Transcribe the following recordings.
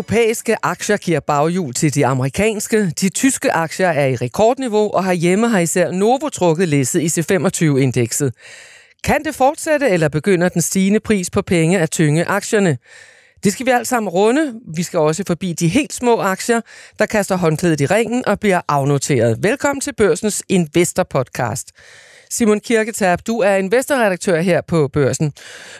Europæiske aktier giver baghjul til de amerikanske. De tyske aktier er i rekordniveau, og herhjemme har især Novo trukket læsset i C25-indekset. Kan det fortsætte, eller begynder den stigende pris på penge at tynge aktierne? Det skal vi alt sammen runde. Vi skal også forbi de helt små aktier, der kaster håndklædet i ringen og bliver afnoteret. Velkommen til Børsens Investor Podcast. Simon Kirketab, du er investorredaktør her på Børsen.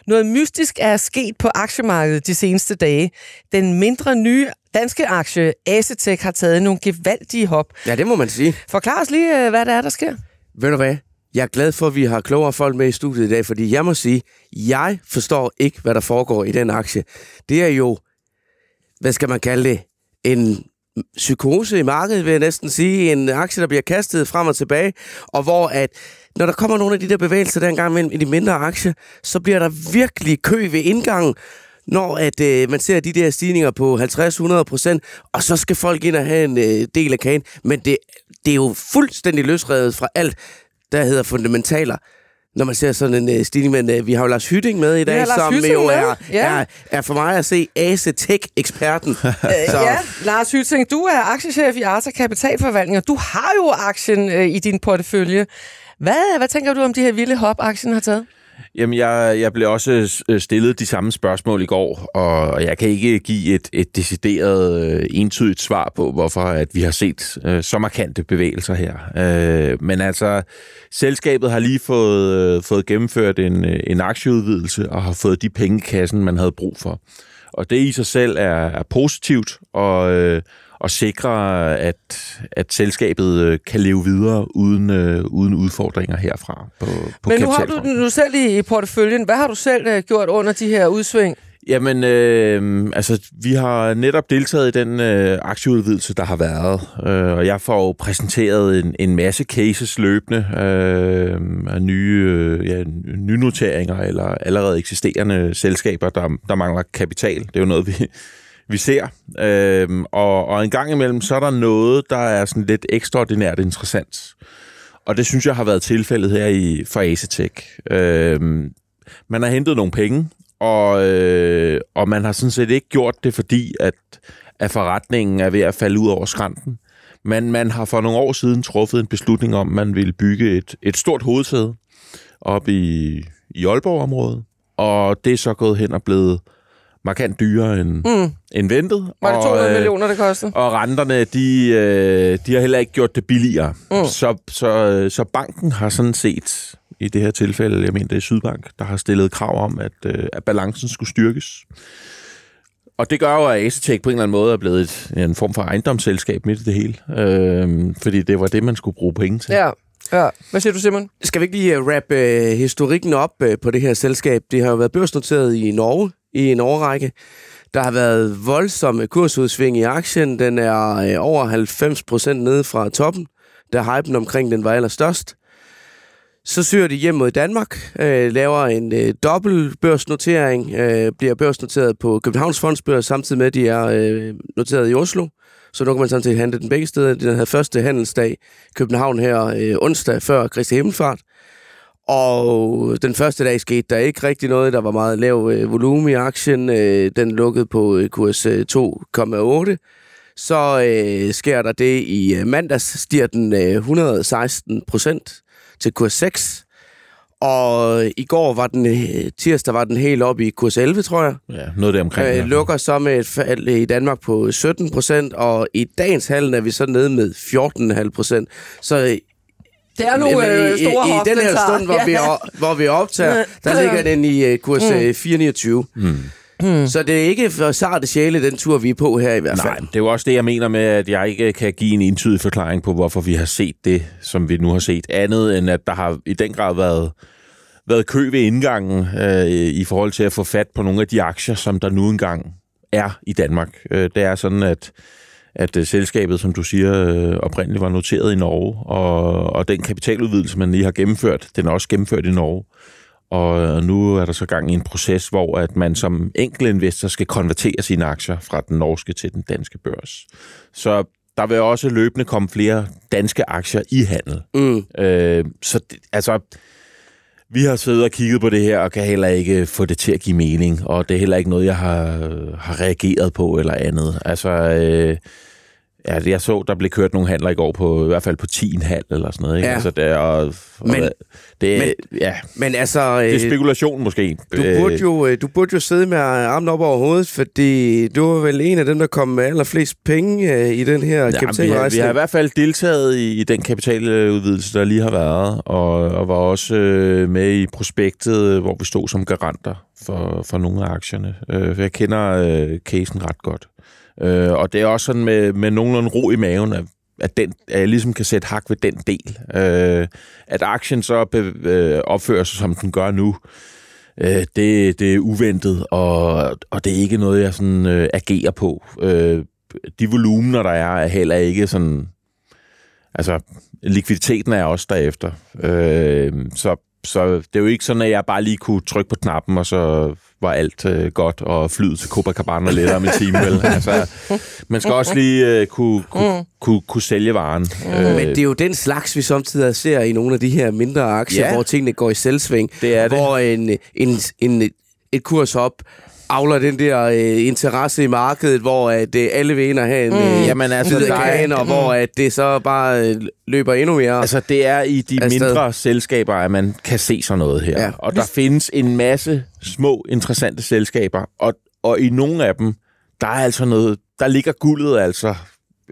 Noget mystisk er sket på aktiemarkedet de seneste dage. Den mindre nye danske aktie, Asetek, har taget nogle gevaldige hop. Ja, det må man sige. Forklar os lige, øh, hvad der er, der sker. Ved du hvad? Jeg er glad for, at vi har klogere folk med i studiet i dag, fordi jeg må sige, jeg forstår ikke, hvad der foregår i den aktie. Det er jo, hvad skal man kalde det, en psykose i markedet, vil jeg næsten sige. En aktie, der bliver kastet frem og tilbage, og hvor at, når der kommer nogle af de der bevægelser der engang mellem i de mindre aktier, så bliver der virkelig kø ved indgangen, når at øh, man ser de der stigninger på 50-100 procent, og så skal folk ind og have en øh, del af kagen. Men det, det er jo fuldstændig løsrevet fra alt, der hedder fundamentaler når man ser sådan en uh, stigning. Men uh, vi har jo Lars Hytting med i dag, som Hytting jo er, Ja. er, er for mig at se Ace-Tech-eksperten. Så. Ja, Lars Hytting, du er aktiechef i Arta Kapitalforvaltning, og du har jo aktien øh, i din portefølje. Hvad, hvad tænker du om de her vilde hop, aktien har taget? Jamen, jeg, jeg blev også øh, stillet de samme spørgsmål i går, og jeg kan ikke give et, et decideret, øh, entydigt svar på, hvorfor at vi har set øh, så markante bevægelser her. Øh, men altså, selskabet har lige fået, øh, fået gennemført en, øh, en aktieudvidelse og har fået de penge i kassen, man havde brug for. Og det i sig selv er, er positivt, og... Øh, og sikre, at, at selskabet øh, kan leve videre uden, øh, uden udfordringer herfra på, på Men nu har du den nu selv i, i porteføljen. Hvad har du selv øh, gjort under de her udsving? Jamen, øh, altså, vi har netop deltaget i den øh, aktieudvidelse, der har været, øh, og jeg får jo præsenteret en, en masse cases løbende øh, af nye øh, ja, nynoteringer eller allerede eksisterende selskaber, der, der mangler kapital. Det er jo noget, vi, vi ser. Øhm, og, og en gang imellem, så er der noget, der er sådan lidt ekstraordinært interessant. Og det synes jeg har været tilfældet her i for Asetek. Øhm, man har hentet nogle penge, og, øh, og man har sådan set ikke gjort det, fordi at, at forretningen er ved at falde ud over skrænten. Men man har for nogle år siden truffet en beslutning om, at man ville bygge et, et stort hovedsæde op i, i Aalborg-området. Og det er så gået hen og blevet markant dyrere end, mm. end ventet. Var det og, 200 øh, millioner, det kostede? og renterne, de, øh, de har heller ikke gjort det billigere. Mm. Så, så, øh, så banken har sådan set, i det her tilfælde, jeg mener det er Sydbank, der har stillet krav om, at, øh, at balancen skulle styrkes. Og det gør jo, at Asetek på en eller anden måde er blevet et, en form for ejendomsselskab midt i det hele. Øh, fordi det var det, man skulle bruge penge til. Ja. ja. Hvad siger du, Simon? Skal vi ikke lige wrap uh, historikken op uh, på det her selskab? Det har jo været børsnoteret i Norge i en årrække. Der har været voldsomme kursudsving i aktien. Den er øh, over 90 procent nede fra toppen, da hypen omkring den var allerstørst. Så syr de hjem mod Danmark, øh, laver en øh, dobbelt børsnotering, øh, bliver børsnoteret på Københavns Fondsbørs, samtidig med, at de er øh, noteret i Oslo. Så nu kan man sådan set handle den begge steder. Den havde første handelsdag i København her øh, onsdag før Kristi Himmelfart. Og den første dag skete der ikke rigtig noget. Der var meget lav øh, volumen i aktien. Øh, den lukkede på øh, kurs øh, 2,8. Så øh, sker der det i øh, mandags, stiger den øh, 116 procent til kurs 6. Og i går var den, øh, tirsdag var den helt oppe i kurs 11, tror jeg. Ja, noget der omkring. Øh, lukker så med et fald i Danmark på 17 procent, og i dagens handel er vi så nede med 14,5 procent. Så øh, Det er nogle øh, i, store i, i den her stund, hvor, Ja. vi, er- hvor vi optager, der ligger den i uh, kurs Mm. mm. 429. Mm. Mm. Så det er ikke for sarte sjæle, den tur, vi er på her i hvert fald. Nej, det er jo også det, jeg mener med, at jeg ikke kan give en entydig forklaring på, hvorfor vi har set det, som vi nu har set. Andet end, at der har i den grad været, været kø ved indgangen øh, i forhold til at få fat på nogle af de aktier, som der nu engang er i Danmark. Øh, det er sådan, at at øh, selskabet, som du siger, øh, oprindeligt var noteret i Norge, og, og den kapitaludvidelse, man lige har gennemført, den er også gennemført i Norge. Og øh, nu er der så gang i en proces, hvor at man som enkeltinvestor skal konvertere sine aktier fra den norske til den danske børs. Så der vil også løbende komme flere danske aktier i handel. Mm. Øh, så det, altså, vi har siddet og kigget på det her, og kan heller ikke få det til at give mening, og det er heller ikke noget, jeg har, har reageret på eller andet. Altså, øh, Ja, det jeg så, der blev kørt nogle handler i går på, i hvert fald på 10,5 eller sådan noget. Ikke? Ja. Altså, det er, og, Men- det, men- ja, Men altså... det er øh, spekulation måske. Du burde, jo, øh, du burde jo sidde med armen op over hovedet, fordi du var vel en af dem, der kom med allerflest penge øh, i den her Ja, vi, har, vi kapitalrejse. har i hvert fald deltaget i, i den kapitaludvidelse, der lige har været, og, og var også øh, med i prospektet, hvor vi stod som garanter for, for nogle af aktierne. Øh, for jeg kender øh, casen ret godt. Øh, og det er også sådan med, med nogenlunde ro i maven, at, at, den, at jeg ligesom kan sætte hak ved den del. Øh, at aktien så be, øh, opfører sig, som den gør nu, øh, det, det er uventet, og, og det er ikke noget, jeg sådan øh, agerer på. Øh, de volumener, der er, er heller ikke sådan... Altså, likviditeten er også derefter. Øh, så, så det er jo ikke sådan, at jeg bare lige kunne trykke på knappen, og så var alt øh, godt, og flyde til Copacabana lidt om en time, vel? Altså, man skal også lige øh, kunne, kunne, kunne, kunne sælge varen. Øh, Men det er jo den slags, vi samtidig ser i nogle af de her mindre aktier, Ja. hvor tingene går i selvsving. Det er det. Hvor en, en, en, et kurs op avler den der øh, interesse i markedet, hvor at, øh, alle vil ind og have en mm. øh, Jamen, altså, der er- kagen, og hvor at det så bare øh, løber endnu mere. Altså, det er i de Afsted. mindre selskaber, at man kan se sådan noget her. Ja. Ja. Og der findes en masse små, interessante selskaber, og, og i nogle af dem, der er altså noget, der ligger guldet altså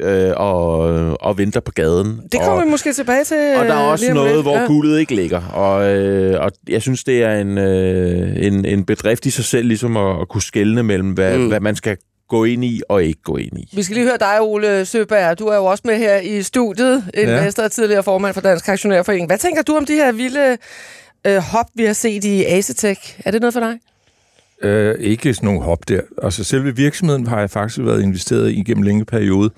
øh, og, og venter på gaden. Det kommer og, vi måske tilbage til og der er også lige om noget, lidt. hvor Ja. guldet ikke ligger. Og, øh, og jeg synes, det er en, øh, en, en bedrift i sig selv, ligesom at, at kunne skelne mellem, hvad, Mm. hvad man skal gå ind i og ikke gå ind i. Vi skal lige høre dig, Ole Søberg. Du er jo også med her i studiet. Investor og tidligere formand for Dansk Aktionærforening. Hvad tænker du om de her vilde øh, hop, vi har set i Acetech? Er det noget for dig? Øh, ikke sådan nogle hop der. Altså selve virksomheden har jeg faktisk været investeret i gennem en længere periode.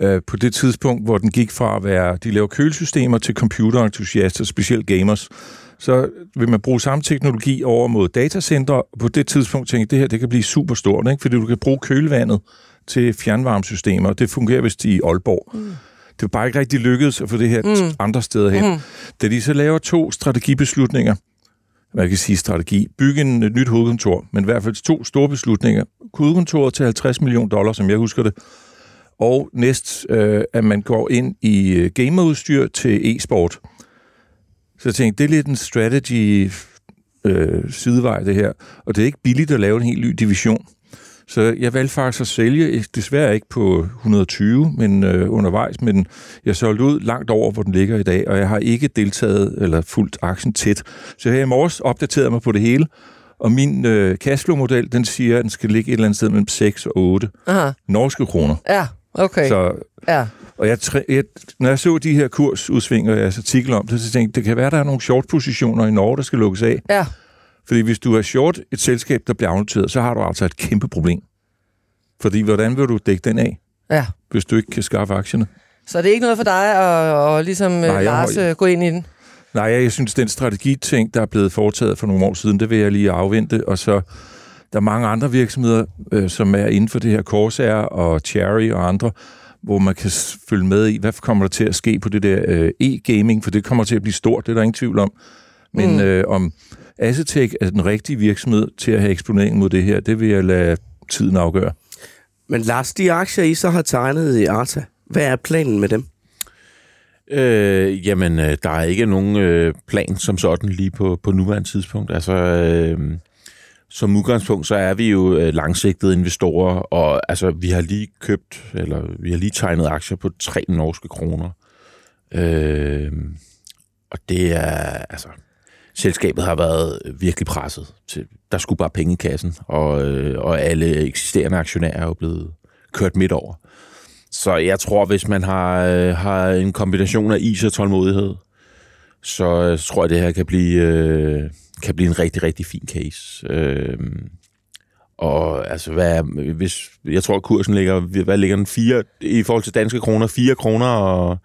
Øh, på det tidspunkt, hvor den gik fra at være, de laver kølesystemer til computerentusiaster, specielt gamers, så vil man bruge samme teknologi over mod datacenter. Og på det tidspunkt tænkte jeg, det her det kan blive super stort, ikke? fordi du kan bruge kølevandet til fjernvarmesystemer. Det fungerer vist i Aalborg. Mm. Det var bare ikke rigtig lykkedes at få det her mm. andre steder hen. Mm. Da de så laver to strategibeslutninger, man kan sige strategi, bygge en, et nyt hovedkontor, men i hvert fald to store beslutninger. Hovedkontoret til 50 millioner dollar, som jeg husker det, og næst, øh, at man går ind i øh, gamerudstyr til e-sport. Så jeg tænkte, det er lidt en strategy øh, sidevej, det her. Og det er ikke billigt at lave en helt ny division. Så jeg valgte faktisk at sælge, desværre ikke på 120, men øh, undervejs, men jeg solgte ud langt over, hvor den ligger i dag, og jeg har ikke deltaget eller fulgt aktien tæt. Så har i morges opdateret mig på det hele, og min øh, cashflow-model, den siger, at den skal ligge et eller andet sted mellem 6 og 8 Aha. norske kroner. Ja, okay. Så, Ja. og jeg, jeg, når jeg så de her kursudsving og jeres artikel om det, så tænkte jeg, det kan være, der er nogle short-positioner i Norge, der skal lukkes af. Ja. Fordi hvis du er short et selskab, der bliver afnoteret, så har du altså et kæmpe problem. Fordi hvordan vil du dække den af, ja. hvis du ikke kan skaffe aktierne? Så det er ikke noget for dig at, at ligesom Nej, jeg Lars har- øh, gå ind i den? Nej, jeg synes, den strategiting, der er blevet foretaget for nogle år siden, det vil jeg lige afvente. Og så der er mange andre virksomheder, øh, som er inden for det her Corsair og Cherry og andre, hvor man kan følge med i, hvad kommer der til at ske på det der øh, e-gaming, for det kommer til at blive stort, det er der ingen tvivl om. Men Mm. øh, om Acetec er den rigtige virksomhed til at have eksponering mod det her, det vil jeg lade tiden afgøre. Men Lars, de aktier, I så har tegnet i Arta, hvad er planen med dem? Øh, jamen, øh, der er ikke nogen øh, plan som sådan lige på, på nuværende tidspunkt. Altså, øh, som udgangspunkt, så er vi jo øh, langsigtede investorer, og altså, vi har lige købt, eller vi har lige tegnet aktier på tre norske kroner. Øh, og det er, altså, selskabet har været virkelig presset. Til, der skulle bare penge i kassen, og, øh, og alle eksisterende aktionærer er jo blevet kørt midt over. Så jeg tror, hvis man har, øh, har en kombination af is og tålmodighed, så øh, tror jeg, det her kan blive, øh, kan blive en rigtig, rigtig fin case. Øh, og altså, hvad hvis, jeg tror, kursen ligger, hvad ligger den? 4, I forhold til danske kroner, 4 kroner og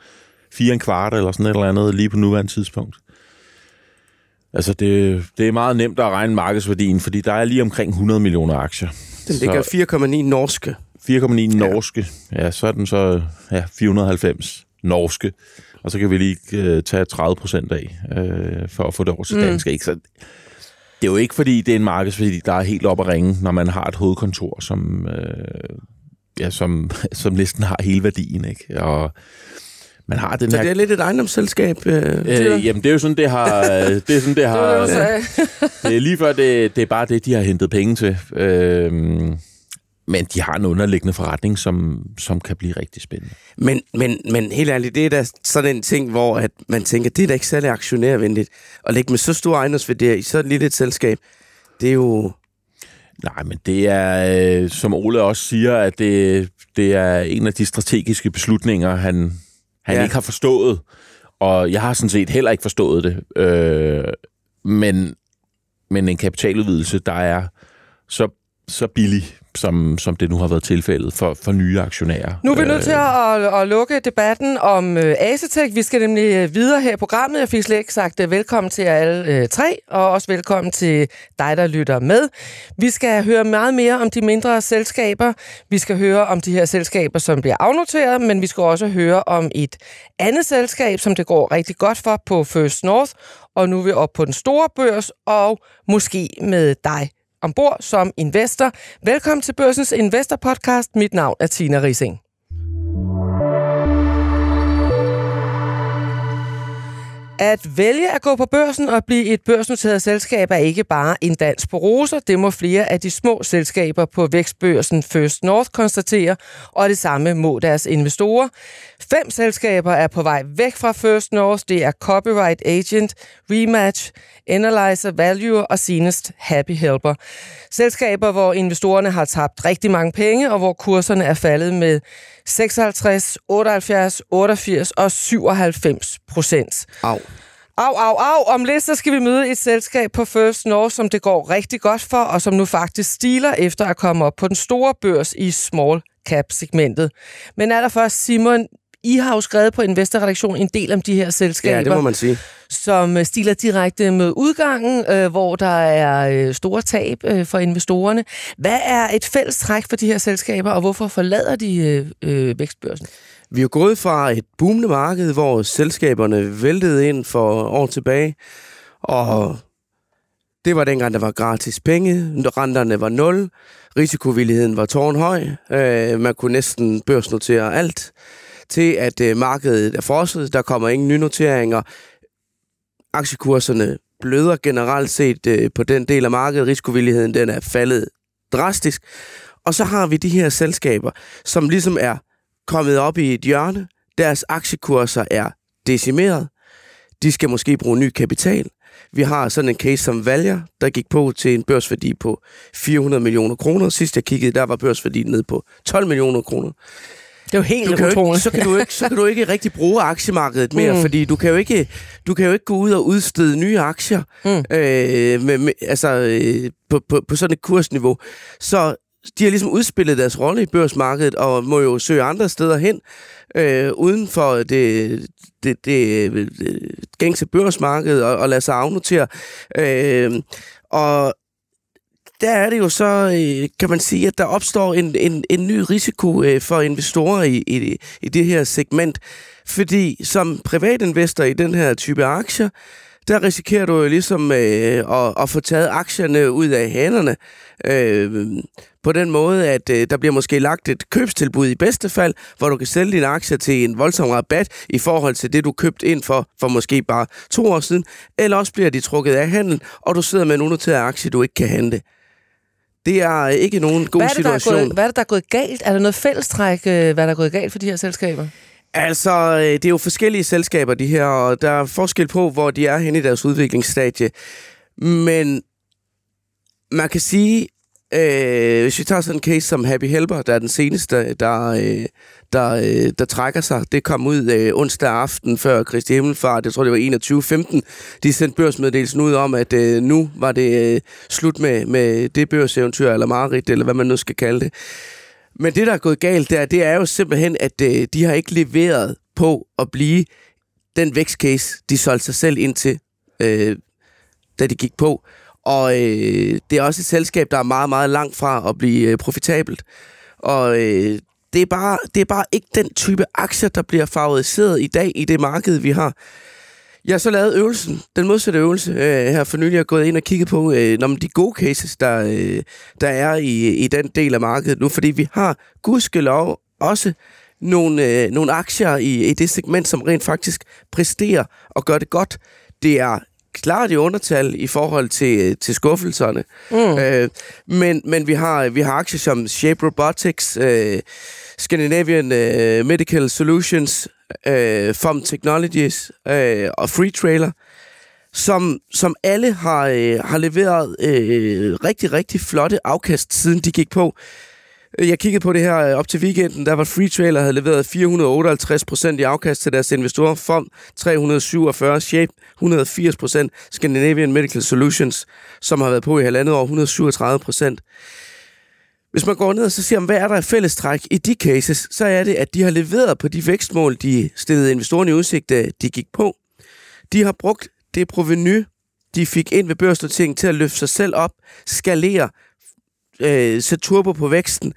4 en kvart eller sådan et eller andet lige på nuværende tidspunkt. Altså, det, det er meget nemt at regne markedsværdien, fordi der er lige omkring 100 millioner aktier. Den ligger 4,9 norske. 4,9 norske. Ja, så er den så ja, 490 norske, og så kan vi lige øh, tage 30 procent af, øh, for at få det over til Mm. dansk. Ikke? Så det er jo ikke, fordi det er en markedsværdi, der er helt op at ringe, når man har et hovedkontor, som, øh, ja, som, som næsten har hele værdien. Ikke? Og man har den Så her... det er lidt et ejendomsselskab. Øh, Øh, jamen, det er jo sådan, det har... Det er sådan, det Det det, har... du sagde. Det er lige før, det, det er bare det, de har hentet penge til. Øhm, men de har en underliggende forretning, som, som kan blive rigtig spændende. Men, men, men helt ærligt, det er da sådan en ting, hvor at man tænker, det er da ikke særlig aktionærvenligt. At lægge med så store ejendomsværdier i så et lille et selskab, det er jo... Nej, men det er, øh, som Ole også siger, at det, det er en af de strategiske beslutninger, han, han ja. ikke har forstået. Og jeg har sådan set heller ikke forstået det. Øh, men, men en kapitaludvidelse, der er så, så billig, som, som det nu har været tilfældet for, for nye aktionærer. Nu er vi nødt til at, at, at lukke debatten om øh, Asetek. Vi skal nemlig øh, videre her i programmet. Jeg fik slet ikke sagt øh, velkommen til jer alle øh, tre, og også velkommen til dig, der lytter med. Vi skal høre meget mere om de mindre selskaber. Vi skal høre om de her selskaber, som bliver afnoteret, men vi skal også høre om et andet selskab, som det går rigtig godt for på First North. Og nu er vi oppe på den store børs, og måske med dig ombord som investor. Velkommen til Børsens Investor Podcast. Mit navn er Tina Rising. At vælge at gå på børsen og blive et børsnoteret selskab er ikke bare en dans på roser. Det må flere af de små selskaber på vækstbørsen First North konstatere, og det samme må deres investorer. Fem selskaber er på vej væk fra First North. Det er Copyright Agent, Rematch, Analyzer Value og senest Happy Helper. Selskaber, hvor investorerne har tabt rigtig mange penge, og hvor kurserne er faldet med 56, 78, 88 og 97 procent. Au. Au, au, au. Om lidt så skal vi møde et selskab på First North, som det går rigtig godt for, og som nu faktisk stiler efter at komme op på den store børs i small cap-segmentet. Men er der først, Simon, I har jo skrevet på Investorredaktion en del om de her selskaber, Ja, det må man sige. som øh, stiler direkte med udgangen, øh, hvor der er øh, store tab øh, for investorerne. Hvad er et fælles træk for de her selskaber, og hvorfor forlader de øh, øh, vækstbørsen? Vi er jo gået fra et boomende marked, hvor selskaberne væltede ind for år tilbage, og det var dengang, der var gratis penge, renterne var nul, risikovilligheden var tårnhøj, øh, man kunne næsten børsnotere alt, til at øh, markedet er frosset, der kommer ingen nye noteringer, aktiekurserne bløder generelt set øh, på den del af markedet, risikovilligheden den er faldet drastisk, og så har vi de her selskaber, som ligesom er kommet op i et hjørne. Deres aktiekurser er decimeret. De skal måske bruge ny kapital. Vi har sådan en case som Valjer, der gik på til en børsværdi på 400 millioner kroner. Sidst jeg kiggede, der var børsværdien nede på 12 millioner kroner. Det er jo helt Du ikke, så, kan du ikke, så kan du ikke rigtig bruge aktiemarkedet mere, Mm. mm. fordi du kan, jo ikke, du kan jo ikke gå ud og udstede nye aktier Mm. øh, med, med, altså, øh, på, på, på sådan et kursniveau. Så de har ligesom udspillet deres rolle i børsmarkedet, og må jo søge andre steder hen, øh, uden for det, det, det, det gængse børsmarked, og, og lade sig afnotere. Øh, og der er det jo så, øh, kan man sige, at der opstår en, en, en ny risiko øh, for investorer i, i, i det her segment. Fordi som privatinvestor i den her type aktier, der risikerer du jo ligesom øh, at, at få taget aktierne ud af hænderne. Øh, på den måde, at øh, der bliver måske lagt et købstilbud i bedste fald, hvor du kan sælge dine aktier til en voldsom rabat i forhold til det, du købte ind for, for måske bare to år siden. Eller også bliver de trukket af handel, og du sidder med en unoteret aktie, du ikke kan handle. Det er ikke nogen god Hvad er, det, der situation. gået, hvad er det, der er gået galt? Er der noget fællestræk, øh, hvad der er gået galt for de her selskaber? Altså, øh, det er jo forskellige selskaber, de her, og der er forskel på, hvor de er henne i deres udviklingsstadie. Men man kan sige, øh, hvis vi tager sådan en case som Happy Helper, der er den seneste, der, øh, der, øh, der trækker sig. Det kom ud øh, onsdag aften før Kristi Himmelfart, jeg tror det var 21.15. De sendte børsmeddelelsen ud om, at øh, nu var det øh, slut med, med det børseventyr, eller mareridt, eller hvad man nu skal kalde det. Men det, der er gået galt der, det er jo simpelthen, at øh, de har ikke leveret på at blive den vækstcase, de solgte sig selv ind til, øh, da de gik på. Og øh, det er også et selskab, der er meget, meget langt fra at blive øh, profitabelt. Og øh, det er, bare, det er bare ikke den type aktier, der bliver favoriseret i dag i det marked, vi har. Jeg har så lavet øvelsen, den modsatte øvelse, øh, her for nylig. Jeg har gået ind og kigget på øh, når de gode cases, der, øh, der er i, i den del af markedet nu. Fordi vi har gudskelov også nogle, øh, nogle aktier i, i det segment, som rent faktisk præsterer og gør det godt. Det er klart i undertal i forhold til, til skuffelserne. Mm. Øh, men, men vi har, vi har aktier som Shape Robotics, øh, Scandinavian øh, Medical Solutions, øh, FOM Technologies øh, og Free Trailer, som, som alle har, øh, har leveret øh, rigtig, rigtig flotte afkast, siden de gik på. Jeg kiggede på det her øh, op til weekenden, der var Free Trailer havde leveret 458% i afkast til deres investorer, FOM 347, Shape 180%, Scandinavian Medical Solutions, som har været på i halvandet år, 137%. Hvis man går ned og så siger, hvad er der af fællestræk i de cases, så er det, at de har leveret på de vækstmål, de stillede investorerne i udsigt, øh, de gik på. De har brugt det proveny, de fik ind ved børsnoteringen til at løfte sig selv op, skalere, øh, sætte turbo på væksten.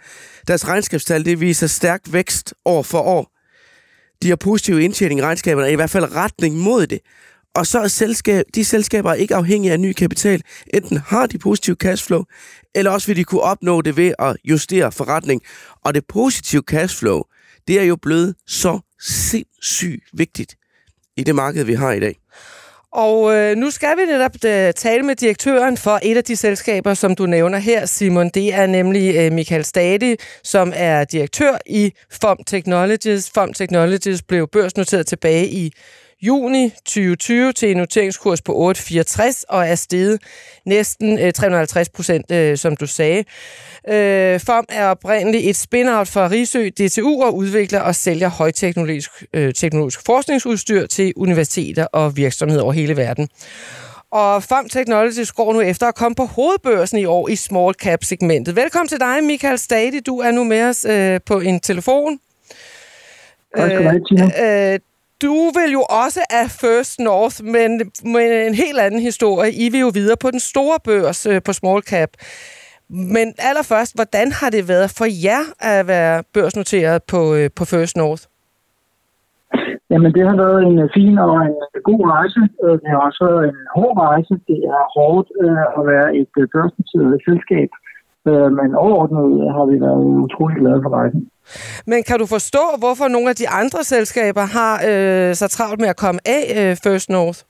Deres regnskabstal, det viser stærk vækst år for år. De har positiv indtjening i regnskaberne, i hvert fald retning mod det. Og så er selskab, de selskaber er ikke afhængige af ny kapital. Enten har de positiv cashflow, eller også vil de kunne opnå det ved at justere forretning. Og det positive cashflow, det er jo blevet så sindssygt vigtigt i det marked, vi har i dag. Og øh, nu skal vi netop øh, tale med direktøren for et af de selskaber, som du nævner her, Simon. Det er nemlig øh, Michael Stadi, som er direktør i FOM Technologies. FOM Technologies blev børsnoteret tilbage i juni 2020 til en noteringskurs på 8,64 og er steget næsten 350 procent, øh, som du sagde. Øh, FOM er oprindeligt et spin-out fra Risø DTU og udvikler og sælger højteknologisk øh, teknologisk forskningsudstyr til universiteter og virksomheder over hele verden. Og FOM Technologies går nu efter at komme på hovedbørsen i år i small cap segmentet. Velkommen til dig, Michael Stadi. Du er nu med os øh, på en telefon. Tina. Øh, du vil jo også af First North, men med en helt anden historie. I vil jo videre på den store børs øh, på small cap. Men allerførst, hvordan har det været for jer at være børsnoteret på, øh, på First North? Jamen, det har været en øh, fin og en god rejse. Det har også været en hård rejse. Det er hårdt at være et børsnoteret selskab. Men overordnet har vi været utrolig glade for rejsen. Men kan du forstå, hvorfor nogle af de andre selskaber har øh, så travlt med at komme af øh, First North?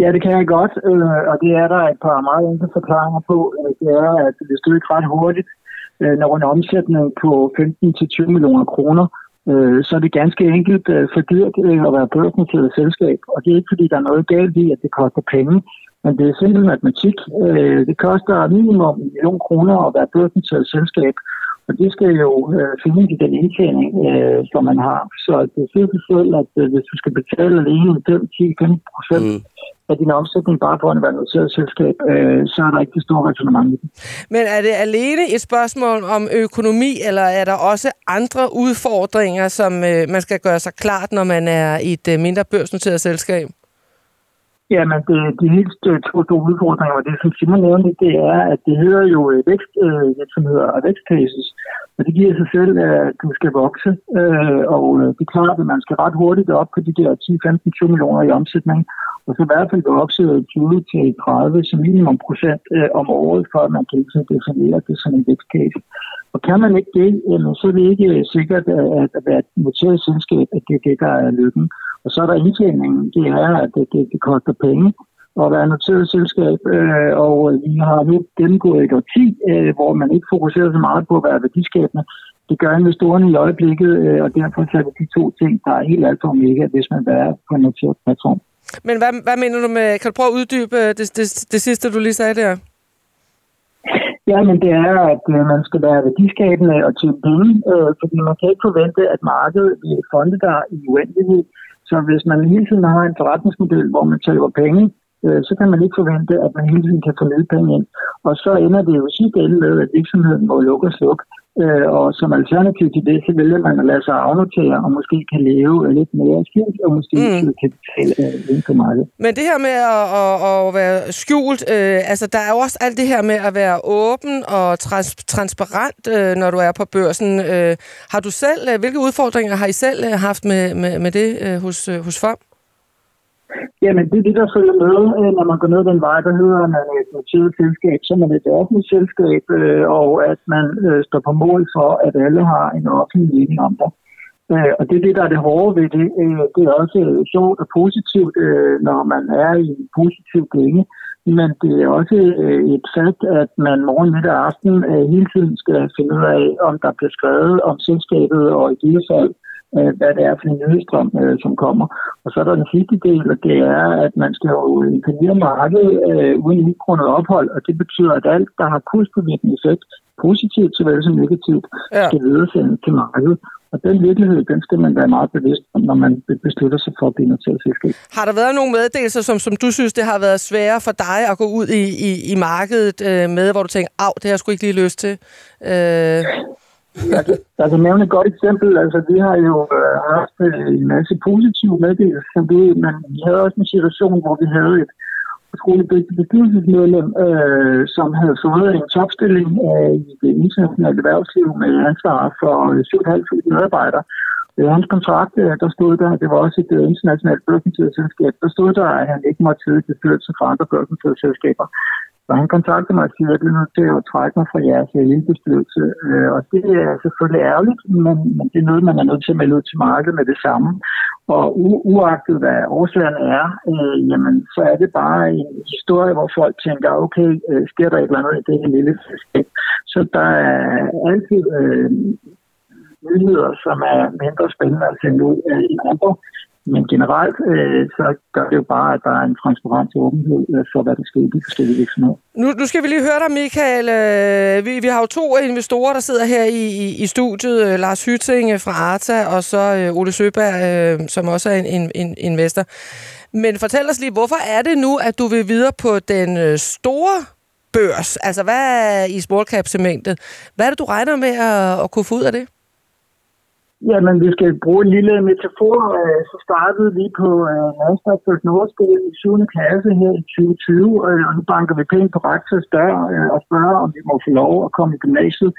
Ja, det kan jeg godt, øh, og det er der et par meget enkle forklaringer på. Øh, det er, at det ikke ret hurtigt, øh, når en omsætning på 15-20 millioner kroner, øh, så er det ganske enkelt øh, for dyrt øh, at være børsnoteret selskab. Og det er ikke, fordi der er noget galt i, at det koster penge, men det er simpelthen matematik. Øh, det koster minimum en million kroner at være børsnoteret selskab, og det skal jo øh, finde i den indtjening, øh, som man har. Så det siger sig selv, at øh, hvis du skal betale alene 5, 10, 15 procent mm. af din omsætning bare på være noteret selskab, øh, så er der ikke det store resonemang i det. Men er det alene et spørgsmål om økonomi, eller er der også andre udfordringer, som øh, man skal gøre sig klart, når man er i et øh, mindre børsnoteret selskab? Jamen, det, de helt øh, to store udfordringer, og det som Simon nævnte, det er, at det hedder jo vækstvirksomheder øh, øh og vækstcases. Og det giver sig selv, at du skal vokse. Øh, og øh, det er klart, at man skal ret hurtigt op på de der 10, 15, 20 millioner i omsætning. Og så i hvert fald vokse 20 til 30 som minimum procent øh, om året, for at man kan ligesom definere det som en vækstcase. Og kan man ikke det, så er det ikke sikkert, at, at være et noteret selskab, at det er det, der er lykken. Og så er der indtjeningen. Det er, at det, det, det koster penge at være noteret selskab, øh, og vi har nu gennemgået et årti, øh, hvor man ikke fokuserer så meget på at være værdiskabende. Det gør investorerne i øjeblikket, øh, og derfor er det de to ting, der er helt alt for mega, hvis man er på en noteret platform. Men hvad, hvad mener du med, kan du prøve at uddybe det, det, det sidste, du lige sagde der? Ja, men det er, at øh, man skal være værdiskabende og tjene penge, øh, fordi man kan ikke forvente, at markedet vil fonde der i uendelighed. Så hvis man hele tiden har en forretningsmodel, hvor man tager penge, øh, så kan man ikke forvente, at man hele tiden kan få penge ind. Og så ender det jo sidst ende med, at virksomheden må lukke og slukke. Øh, og som alternativ til det, så vælger man at lade sig afnotere, og måske kan leve lidt mere skjult, og måske mm. kan betale øh, inden for markedet. Men det her med at, at, at være skjult, øh, altså der er jo også alt det her med at være åben og trans, transparent, øh, når du er på børsen. Øh, har du selv, øh, hvilke udfordringer har I selv øh, haft med, med, med det øh, hos, øh, hos FOM? Jamen, det er det, der følger med, øh, når man går ned den vej, der hedder man et noteret selskab, så er et offentligt selskab, øh, og at man øh, står på mål for, at alle har en offentlig mening om det. Og det er det, der er det hårde ved det. Det er også sjovt og positivt, når man er i en positiv gænge, men det er også et fakt, at man morgen, middag og aften hele tiden skal finde ud af, om der bliver skrevet om selskabet, og i givet fald, øh, hvad det er for en nyhedsstrøm, øh, som kommer. Og så er der den sidste del, og det er, at man skal jo imponere markedet øh, uden udgrundet ophold, og det betyder, at alt, der har kurspåvirkende effekt, positivt såvel som negativt, ja. skal videresendes til markedet. Og den virkelighed, den skal man være meget bevidst om, når man beslutter sig for at blive noteret selskab. Har der været nogle meddelelser, som, som du synes, det har været svære for dig at gå ud i, i, i markedet øh, med, hvor du tænker, af, det har jeg sgu ikke lige lyst til? Øh altså, altså nævne et godt eksempel. Altså, vi har jo øh, haft øh, en masse positive meddelelser, men vi havde også en situation, hvor vi havde et utroligt dygtigt bestyrelsesmedlem, øh, som havde fået en topstilling øh, i det internationale erhvervsliv med ansvar for øh, 7.500 medarbejdere. I hans kontrakt, øh, der stod der, det var også et internationalt børsnoteret selskab, der stod der, at han ikke måtte sidde til bestyrelsen for andre børsnoterede selskaber. Så han kontaktede mig og siger, at jeg bliver nødt til at trække mig fra jeres lillebestyrelse. Øh, og det er selvfølgelig ærgerligt, men, men det er noget, man er nødt til at melde ud til markedet med det samme. Og u- uagtet hvad årsagerne er, øh, jamen, så er det bare en historie, hvor folk tænker, okay, øh, sker der et eller andet i det her lille selskab. Så der er altid øh, nyheder, som er mindre spændende at sende ud øh, end andre. Men generelt øh, så gør det jo bare, at der er en transparens og åbenhed øh, for, hvad der sker i de forskellige virksomheder. Nu, nu skal vi lige høre dig, Michael. Øh, vi, vi har jo to investorer, der sidder her i, i, i studiet. Øh, Lars Hytting fra Arta, og så øh, Ole Søberg, øh, som også er en, en, en investor. Men fortæl os lige, hvorfor er det nu, at du vil videre på den store børs? Altså, hvad er i small cap segmentet? Hvad er det, du regner med at, at kunne få ud af det? Jamen, vi skal bruge en lille metafor. Øh, så startede vi på øh, First Nordskole i 7. klasse her i 2020, øh, og nu banker vi penge på rektors dør og spørger, om vi må få lov at komme i gymnasiet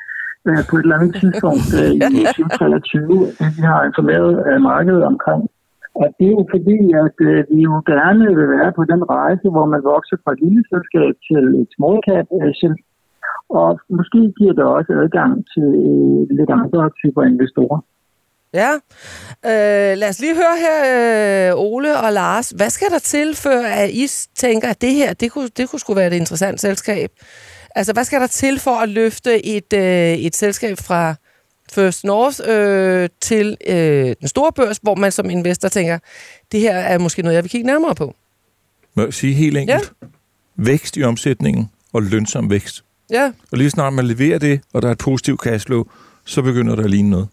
på et eller andet tidspunkt i 2023. Vi har informeret markedet omkring. Og det er jo fordi, at vi jo gerne vil være på den rejse, hvor man vokser fra et lille selskab til et cap og måske giver det også adgang til lidt andre typer investorer. Ja. Øh, lad os lige høre her, øh, Ole og Lars. Hvad skal der til, før at I tænker, at det her, det kunne, det kunne sgu være et interessant selskab? Altså, hvad skal der til for at løfte et, øh, et selskab fra First North øh, til øh, den store børs, hvor man som investor tænker, det her er måske noget, jeg vil kigge nærmere på? Må jeg sige helt enkelt? Ja. Vækst i omsætningen og lønsom vækst. Ja. Og lige snart man leverer det, og der er et positivt cashflow, så begynder der at ligne noget.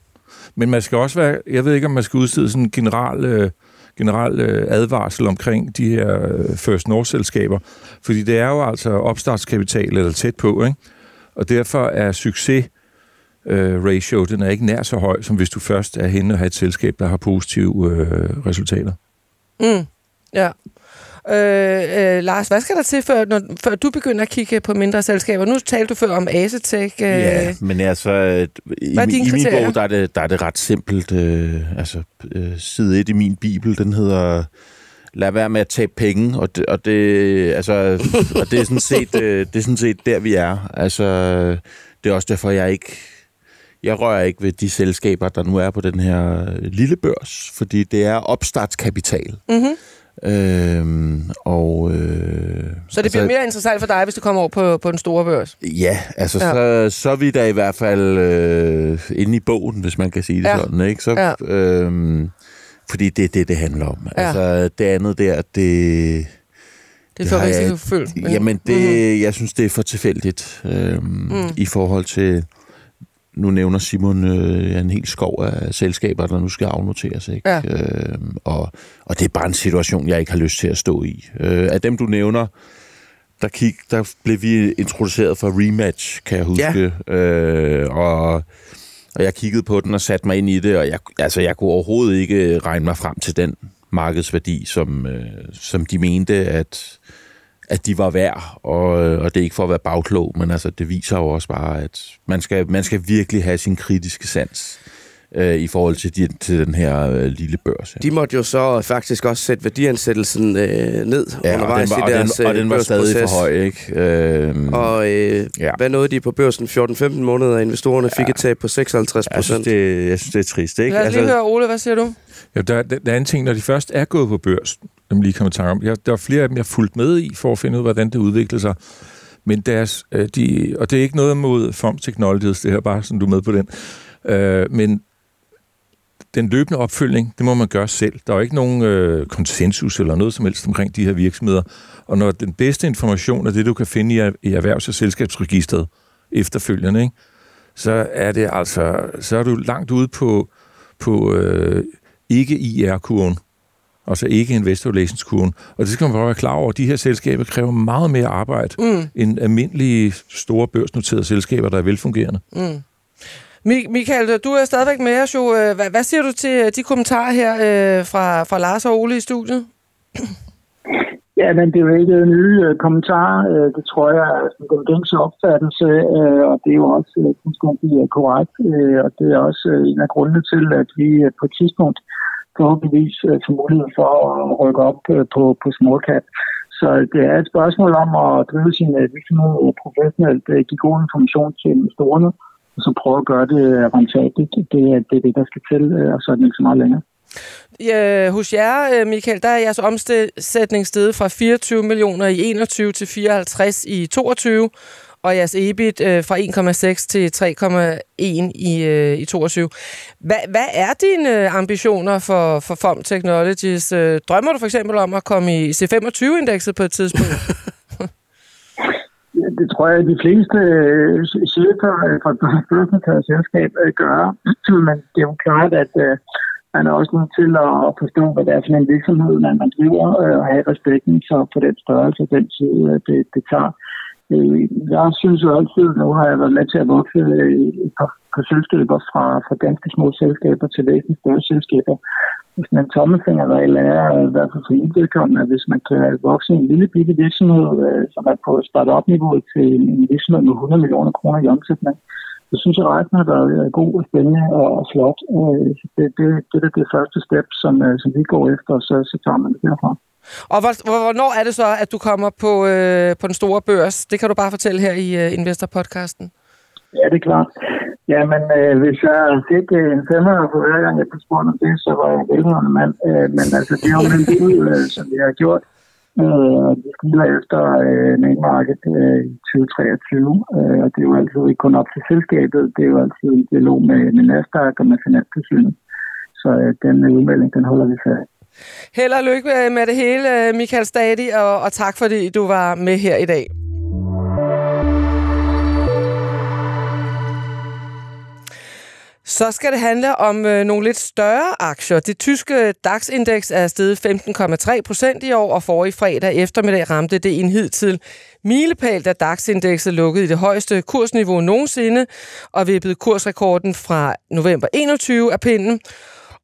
Men man skal også være, jeg ved ikke, om man skal udstede sådan en general, øh, general øh, advarsel omkring de her øh, First North-selskaber, fordi det er jo altså opstartskapital eller tæt på, ikke? Og derfor er succes øh, ratio, den er ikke nær så høj, som hvis du først er henne og har et selskab, der har positive øh, resultater. Mm, ja. Øh, øh, Lars, hvad skal der til, før, når, før du begynder at kigge på mindre selskaber? Nu talte du før om Asetec. Øh, ja, men altså, i, i min bog, der er, det, der er det ret simpelt. Øh, altså, øh, side 1 i min bibel, den hedder lad være med at tabe penge, og det, og det, altså, og det, er sådan set, øh, det er sådan set der, vi er. Altså, det er også derfor, jeg ikke jeg rører ikke ved de selskaber, der nu er på den her lille børs, fordi det er opstartskapital. Mm-hmm. Øhm, og, øh, så det bliver altså, mere interessant for dig, hvis du kommer over på, på den store børs? Ja, altså ja. Så, så er vi da i hvert fald øh, inde i bogen, hvis man kan sige det ja. sådan. Ikke? Så, ja. øhm, fordi det er det, det handler om. Ja. Altså det andet der, det... Det er for risikofølt. Jamen, det, mm-hmm. jeg synes, det er for tilfældigt øhm, mm. i forhold til nu nævner Simon øh, en helt skov af selskaber, der nu skal afnoteres. Ikke? Ja. Øh, og, og det er bare en situation, jeg ikke har lyst til at stå i. Øh, af dem, du nævner, der, kig, der blev vi introduceret for rematch, kan jeg huske. Ja. Øh, og, og jeg kiggede på den og satte mig ind i det, og jeg, altså, jeg kunne overhovedet ikke regne mig frem til den markedsværdi, som, øh, som de mente, at, at de var værd, og, og det er ikke for at være bagklog, men altså, det viser jo også bare, at man skal, man skal virkelig have sin kritiske sans øh, i forhold til, de, til den her øh, lille børs. Ja. De måtte jo så faktisk også sætte værdiansættelsen øh, ned ja, undervejs og den var, i deres og den, og den var stadig for høj, ikke? Øh, og øh, ja. hvad nåede de på børsen 14-15 måneder, investorerne fik ja. et tab på 56 procent? Jeg, synes, det, jeg synes, det er trist, ikke? Lad os lige altså, høre, Ole, hvad siger du? Ja, der, der, der er en ting, når de først er gået på børs, dem lige kommer tanke om. Jeg, der er flere af dem, jeg har fulgt med i, for at finde ud af, hvordan det udvikler sig. Men deres, øh, de, og det er ikke noget mod FOM Technologies, det her bare, sådan du er med på den. Øh, men den løbende opfølgning, det må man gøre selv. Der er jo ikke nogen øh, konsensus eller noget som helst omkring de her virksomheder. Og når den bedste information er det, du kan finde i, i erhvervs- og selskabsregistret efterfølgende, ikke? så er det altså, så er du langt ude på, på øh, ikke IR-kurven, altså ikke investor relations-kurven. Og det skal man bare være klar over, at de her selskaber kræver meget mere arbejde mm. end almindelige store børsnoterede selskaber, der er velfungerende. Mm. Michael, du er stadigvæk med os jo. Øh, hvad, hvad siger du til øh, de kommentarer her øh, fra, fra Lars og Ole i studiet? Ja, men det er jo ikke nye uh, kommentarer. Uh, det tror jeg er den gængse opfattelse, og det er jo også fuldstændig korrekt. Og det er også en af grundene til, at vi på et tidspunkt forhåbentligvis øh, få mulighed for at rykke op øh, på, på small cap. Så øh, det er et spørgsmål om at drive sin virksomhed professionelt, give god information til investorerne, og så prøve at gøre det rentabelt. Det, er, det er det, der skal til, og så er det ikke så meget længere. Ja, hos jer, Michael, der er jeres omsætning steget fra 24 millioner i 21 til 54 i 22, og jeres EBIT øh, fra 1,6 til 3,1 i, i 22. Hvad, hvad er dine ambitioner for, for FOM Technologies? Drømmer du for eksempel om at komme i C25-indekset på et tidspunkt? det tror jeg, at de fleste øh, chefer øh, fra et børsnoteret selskab øh, gør. Men det er jo klart, at man er også nødt til at forstå, hvad det er for en virksomhed, man, man driver, og have respekten for, for den størrelse og den tid, det, det tager. Øh, jeg synes jo altid, nu har jeg været med til at vokse øh, et par, par selskaber fra, fra ganske små selskaber til væsentligt større selskaber. Hvis man tommelfingerregel er, øh, i hvert fald for vedkommende, at hvis man kan vokse en lille bitte virksomhed, øh, som er på start-up-niveau til en virksomhed med 100 millioner kroner i omsætning, så synes jeg, at rejsen har været god og spændende og flot. Øh, det, det, det er det første step, som, som vi går efter, og så, så tager man det derfra. Og hvornår er det så, at du kommer på, øh, på den store børs? Det kan du bare fortælle her i øh, Investor-podcasten. Ja, det er klart. Jamen, øh, hvis jeg fik øh, en femmer for hver gang, jeg blev spurgt om det, så var jeg en velhørende mand. Øh, men altså, det er jo en ud, øh, som vi har gjort. Øh, vi skiller efter øh, main market øh, i 2023, øh, og det er jo altid ikke kun op til selskabet, det er jo altid en dialog med, med Nasdaq og med Finanstilsynet. Så øh, den udmelding, den holder vi fast. Held og lykke øh, med det hele, øh, Michael Stadi, og, og tak fordi du var med her i dag. Så skal det handle om øh, nogle lidt større aktier. Det tyske DAX-indeks er steget 15,3 procent i år, og forrige fredag eftermiddag ramte det en hidtil milepæl, da DAX-indekset lukkede i det højeste kursniveau nogensinde, og vippede kursrekorden fra november 21 af pinden.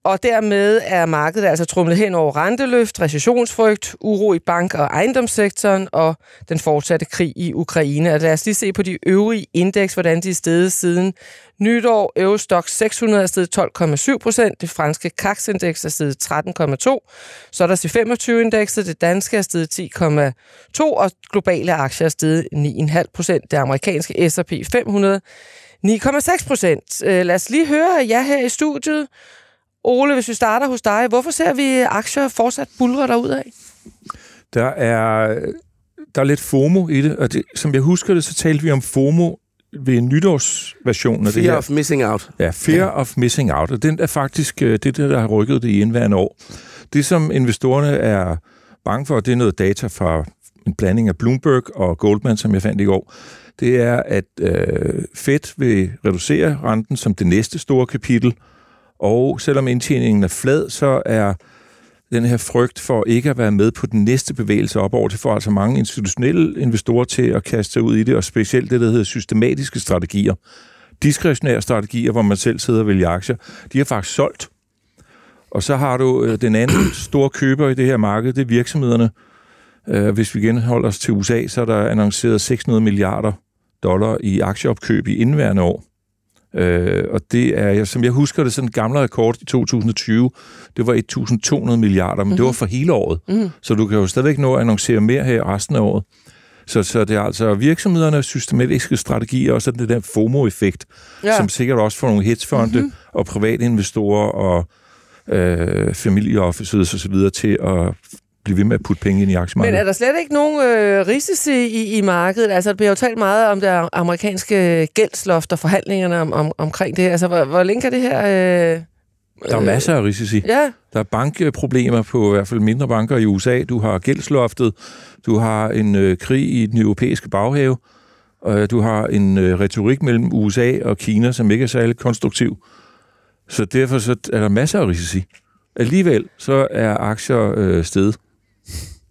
Og dermed er markedet altså trumlet hen over renteløft, recessionsfrygt, uro i bank- og ejendomssektoren og den fortsatte krig i Ukraine. Og lad os lige se på de øvrige indeks, hvordan de er steget siden nytår. Eurostock 600 er steget 12,7 procent. Det franske CAC-indeks er steget 13,2. Så er der C25-indekset. Det danske er steget 10,2 og globale aktier er steget 9,5 procent. Det amerikanske S&P 500 9,6 procent. Øh, lad os lige høre jer her i studiet. Ole, hvis vi starter hos dig, hvorfor ser vi aktier fortsat bulre af? Der er, der er lidt FOMO i det, og det, som jeg husker det, så talte vi om FOMO ved nytårsversionen af fear det her. of missing out. Ja, fear ja. of missing out, og den er faktisk øh, det, der har rykket det i indværende år. Det, som investorerne er bange for, det er noget data fra en blanding af Bloomberg og Goldman, som jeg fandt i går, det er, at øh, Fed vil reducere renten som det næste store kapitel, og selvom indtjeningen er flad, så er den her frygt for ikke at være med på den næste bevægelse op over. Det får altså mange institutionelle investorer til at kaste sig ud i det, og specielt det, der hedder systematiske strategier. Diskretionære strategier, hvor man selv sidder og vælger aktier, de har faktisk solgt. Og så har du øh, den anden store køber i det her marked, det er virksomhederne. Øh, hvis vi genholder os til USA, så er der annonceret 600 milliarder dollar i aktieopkøb i indværende år. Øh, og det er, som jeg husker det, sådan en gamle rekord i 2020, det var 1.200 milliarder, men mm-hmm. det var for hele året. Mm-hmm. Så du kan jo stadigvæk nå at annoncere mere her resten af året. Så, så det er altså virksomhederne, systematiske strategier, og så det der FOMO-effekt, ja. som sikkert også får nogle hedgefonde mm-hmm. og private investorer og øh, familieoffices osv. til at blive ved med at putte penge ind i aktiemarkedet. Men er der slet ikke nogen øh, risici i, i markedet? Altså, der bliver jo talt meget om det amerikanske gældsloft og forhandlingerne om, om, omkring det. Altså, hvor, hvor længe kan det her... Øh, der er masser af risici. Ja. Der er bankproblemer på i hvert fald mindre banker i USA. Du har gældsloftet. Du har en øh, krig i den europæiske baghave. Og du har en øh, retorik mellem USA og Kina, som ikke er særlig konstruktiv. Så derfor så er der masser af risici. Alligevel så er aktier øh, stedet.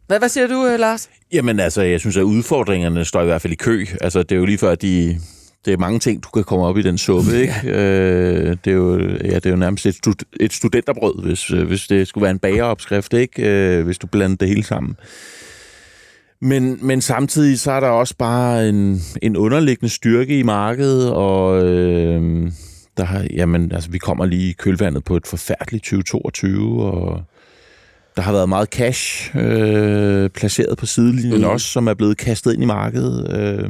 Hvad, hvad siger du, øh, Lars? Jamen altså, jeg synes, at udfordringerne står i hvert fald i kø. Altså, det er jo lige før, de, det er mange ting, du kan komme op i den suppe, ikke? øh, det, er jo, ja, det er jo nærmest et, stud, et studenterbrød, hvis, øh, hvis det skulle være en bageropskrift, ikke? Øh, hvis du blander det hele sammen. Men, men samtidig så er der også bare en, en underliggende styrke i markedet, og øh, der har, jamen, altså, vi kommer lige i kølvandet på et forfærdeligt 2022, og der har været meget cash øh, placeret på sidelinjen mm. også, som er blevet kastet ind i markedet. Øh.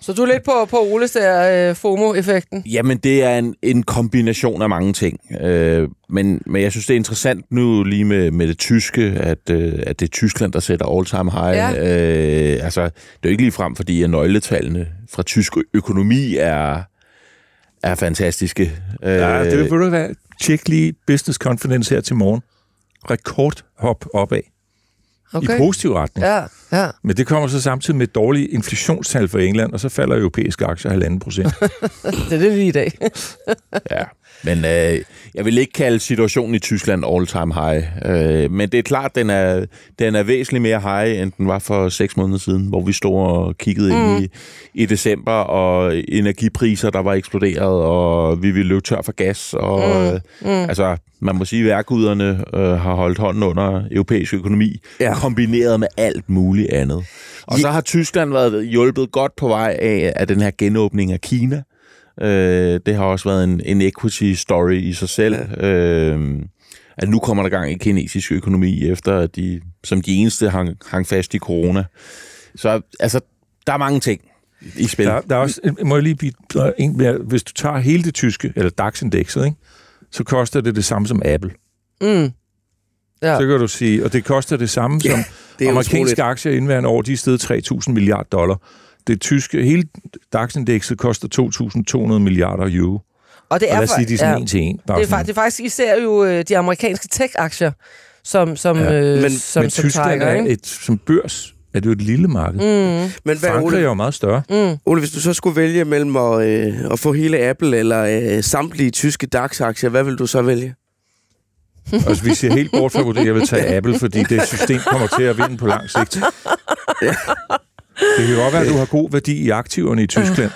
Så du er lidt på, på Oles der øh, FOMO-effekten? Jamen, det er en, en kombination af mange ting. Øh, men, men jeg synes, det er interessant nu lige med, med det tyske, at, øh, at det er Tyskland, der sætter all-time high. Ja. Øh, altså, det er jo ikke lige frem, fordi at nøgletallene fra tysk økonomi er, er fantastiske. Ja, det vil du være. Tjek lige business confidence her til morgen rekordhop opad. Okay. I positiv retning. Ja, ja. Men det kommer så samtidig med dårlige inflationstal for England, og så falder europæiske aktier halvanden procent. det er det lige i dag. ja. Men øh, jeg vil ikke kalde situationen i Tyskland all-time high. Øh, men det er klart, den er, den er væsentligt mere high, end den var for seks måneder siden, hvor vi stod og kiggede mm. ind i, i december, og energipriser, der var eksploderet, og vi ville løbe tør for gas. Og, mm. Mm. Altså, man må sige, at værkuderne øh, har holdt hånden under europæisk økonomi, ja. kombineret med alt muligt andet. Og så har Tyskland været hjulpet godt på vej af, af den her genåbning af Kina, Øh, det har også været en, en equity story i sig selv. Ja. Øh, at nu kommer der gang i kinesisk økonomi, efter at de som de eneste hang, hang fast i corona. Så altså, der er mange ting i spil. Der, der er også, må jeg lige blive, en mere, hvis du tager hele det tyske, eller DAX-indekset, ikke, så koster det det samme som Apple. Mm. Ja. Så kan du sige, og det koster det samme ja, som det amerikanske aktier indværende år, de er steget 3.000 milliarder dollar det tyske, hele DAX-indekset koster 2.200 milliarder euro. Og det er og lad os sige, de er sådan ja, en til en. Det er, faktisk, det er faktisk især jo øh, de amerikanske tech-aktier, som, som, ja. øh, men, som, men som Tyskland trækker, er et, som børs er det jo et lille marked. Mm. Men hvad, Frankrig Ole, er jo meget større. Mm. Ole, hvis du så skulle vælge mellem at, øh, at få hele Apple eller øh, samtlige tyske DAX-aktier, hvad vil du så vælge? altså, vi ser helt bort fra, at jeg vil tage Apple, fordi det system kommer til at vinde på lang sigt. ja. Det kan godt være, at du har god værdi i aktiverne i Tyskland.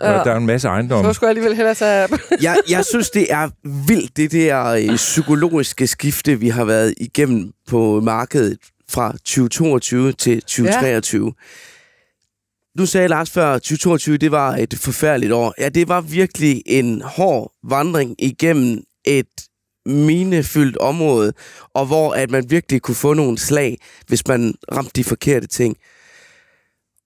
Ja. Der er en masse ejendomme. Så skulle jeg alligevel hellere tage jeg, jeg synes, det er vildt, det der øh, psykologiske skifte, vi har været igennem på markedet fra 2022 til 2023. Ja. Nu sagde Lars før, at 2022 det var et forfærdeligt år. Ja, det var virkelig en hård vandring igennem et minefyldt område, og hvor at man virkelig kunne få nogle slag, hvis man ramte de forkerte ting.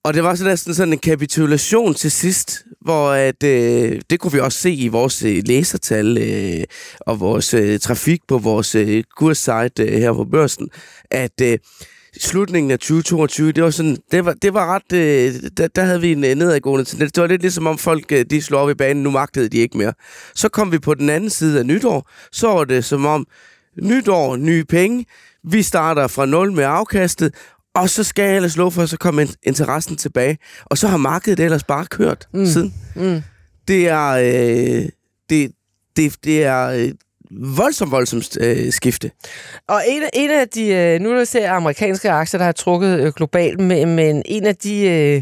Og det var så næsten sådan en kapitulation til sidst, hvor at, øh, det kunne vi også se i vores øh, læsertal øh, og vores øh, trafik på vores øh, kurssite øh, her på børsen, at øh, slutningen af 2022, det var sådan, det var, det var ret, øh, der, der havde vi en øh, nedadgående tendens. Det var lidt ligesom om folk, øh, de slog op i banen, nu magtede de ikke mere. Så kom vi på den anden side af nytår, så var det som om, nytår, nye penge, vi starter fra nul med afkastet, og så skal jeg ellers love for, at så kommer interessen tilbage. Og så har markedet ellers bare kørt mm. siden. Mm. Det er... Øh, det, det, det er øh, voldsomt, voldsomt øh, skifte. Og en, en af de, øh, nu er ser amerikanske aktier, der har trukket øh, globalt, men, men en af de, øh,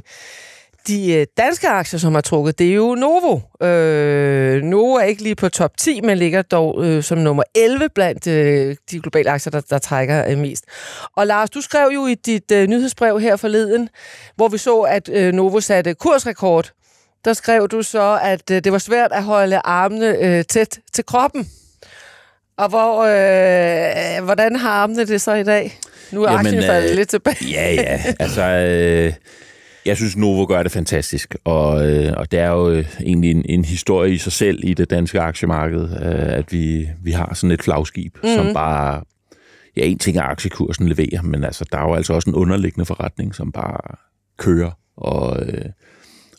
de øh, danske aktier, som har trukket, det er jo Novo. Øh, Novo er ikke lige på top 10, men ligger dog øh, som nummer 11 blandt øh, de globale aktier, der, der trækker øh, mest. Og Lars, du skrev jo i dit øh, nyhedsbrev her forleden, hvor vi så, at øh, Novo satte kursrekord. Der skrev du så, at øh, det var svært at holde armene øh, tæt til kroppen. Og hvor, øh, hvordan har armene det så i dag? Nu er aktien faldet øh, lidt tilbage. Ja, ja. Altså, øh, jeg synes, Novo gør det fantastisk, og, øh, og det er jo øh, egentlig en, en historie i sig selv i det danske aktiemarked, øh, at vi, vi har sådan et flagskib, mm-hmm. som bare... Ja, en ting er aktiekursen leverer, men altså, der er jo altså også en underliggende forretning, som bare kører, og, øh,